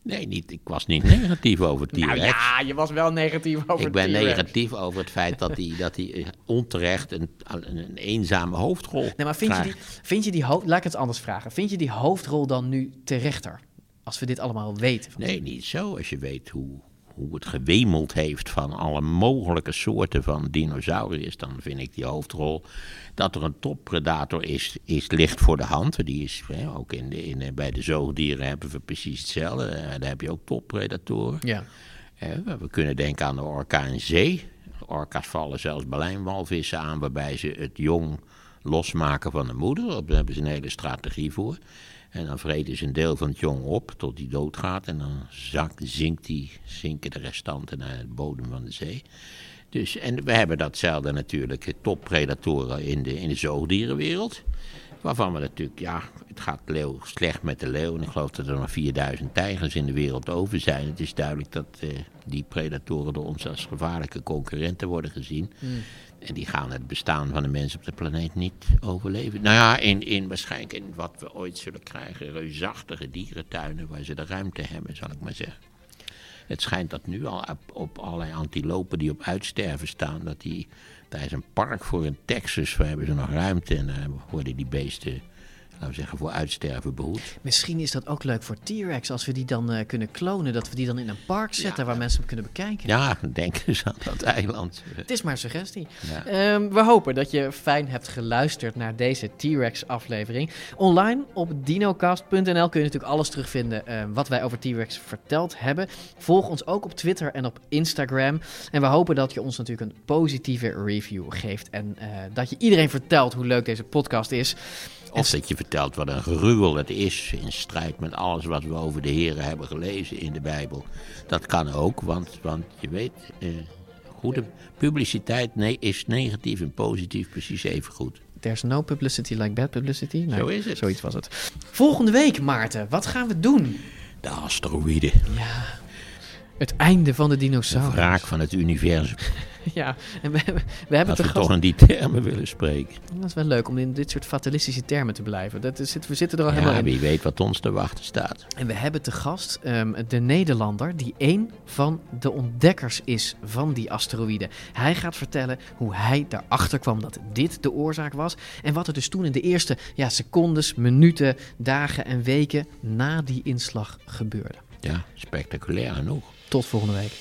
Nee, niet, ik was niet negatief over T-Rex. Nou ja, je was wel negatief over Ik ben negatief over het feit dat hij, dat hij onterecht een, een, een eenzame hoofdrol Nee, maar vind je, die, vind je die hoofd... Laat ik het anders vragen. Vind je die hoofdrol dan nu terechter? Als we dit allemaal weten. Van Nee, niet zo. Als je weet hoe, hoe het gewemeld heeft van alle mogelijke soorten van dinosauriërs, dan vind ik die hoofdrol. Dat er een toppredator is, is ligt voor de hand. Die is hè, ook in de, in, bij de zoogdieren hebben we precies hetzelfde. Eh, Daar heb je ook toppredatoren. Ja. We kunnen denken aan de orka in zee. Orka's vallen zelfs baleine-walvissen aan, waarbij ze het jong losmaken van de moeder. Daar hebben ze een hele strategie voor. En dan vreten ze een deel van het jong op tot die doodgaat. En dan zakt, zinkt die, zinken de restanten naar het bodem van de zee. Dus, en we hebben datzelfde natuurlijk, toppredatoren in de, in de zoogdierenwereld. Waarvan we natuurlijk, ja, het gaat leeuw, slecht met de leeuw. En ik geloof dat er nog 4000 tijgers in de wereld over zijn. Het is duidelijk dat eh, die predatoren door ons als gevaarlijke concurrenten worden gezien. Hmm. En die gaan het bestaan van de mensen op de planeet niet overleven. Nou ja, in, in waarschijnlijk in wat we ooit zullen krijgen, reusachtige dierentuinen waar ze de ruimte hebben, zal ik maar zeggen. Het schijnt dat nu al op, allerlei antilopen die op uitsterven staan, dat die, daar is een park voor in Texas, waar hebben ze nog ruimte en daar worden die beesten, laten we zeggen, voor uitsterven behoed. Misschien is dat ook leuk voor T-Rex als we die dan eh, kunnen klonen. Dat we die dan in een park zetten waar mensen hem kunnen bekijken. Ja, denk eens aan dat eiland. Het is maar een suggestie. Ja. Ehm, we hopen dat je fijn hebt geluisterd naar deze T-Rex aflevering. Online op dinocast.nl kun je natuurlijk alles terugvinden eh, wat wij over T-Rex verteld hebben. Volg ons ook op Twitter en op Instagram. En we hopen dat je ons natuurlijk een positieve review geeft. En eh, dat je iedereen vertelt hoe leuk deze podcast is. Of dat je vertelt wat een gruwel het is in strijd met alles wat we over de heren hebben gelezen in de Bijbel. Dat kan ook, want, want je weet, eh, goede publiciteit nee, is negatief en positief precies even goed. There's no publicity like bad publicity. Nee, Zo is het. Zoiets was het. Volgende week, Maarten, wat gaan we doen? De asteroïden. Ja. Het einde van de De dinosaurus. wraak van het universum. Ja, en we, hebben- we hebben Als te we gast... toch in die termen willen spreken. Dat is wel leuk om in dit soort fatalistische termen te blijven. Dat is, we zitten er al Ja, helemaal in. wie weet wat ons te wachten staat. En we hebben te gast ehm, de Nederlander die een van de ontdekkers is van die asteroïden. Hij gaat vertellen hoe hij daarachter kwam dat dit de oorzaak was. En wat er dus toen in de eerste ja, secondes, minuten, dagen en weken na die inslag gebeurde. Ja, spectaculair genoeg. Tot volgende week.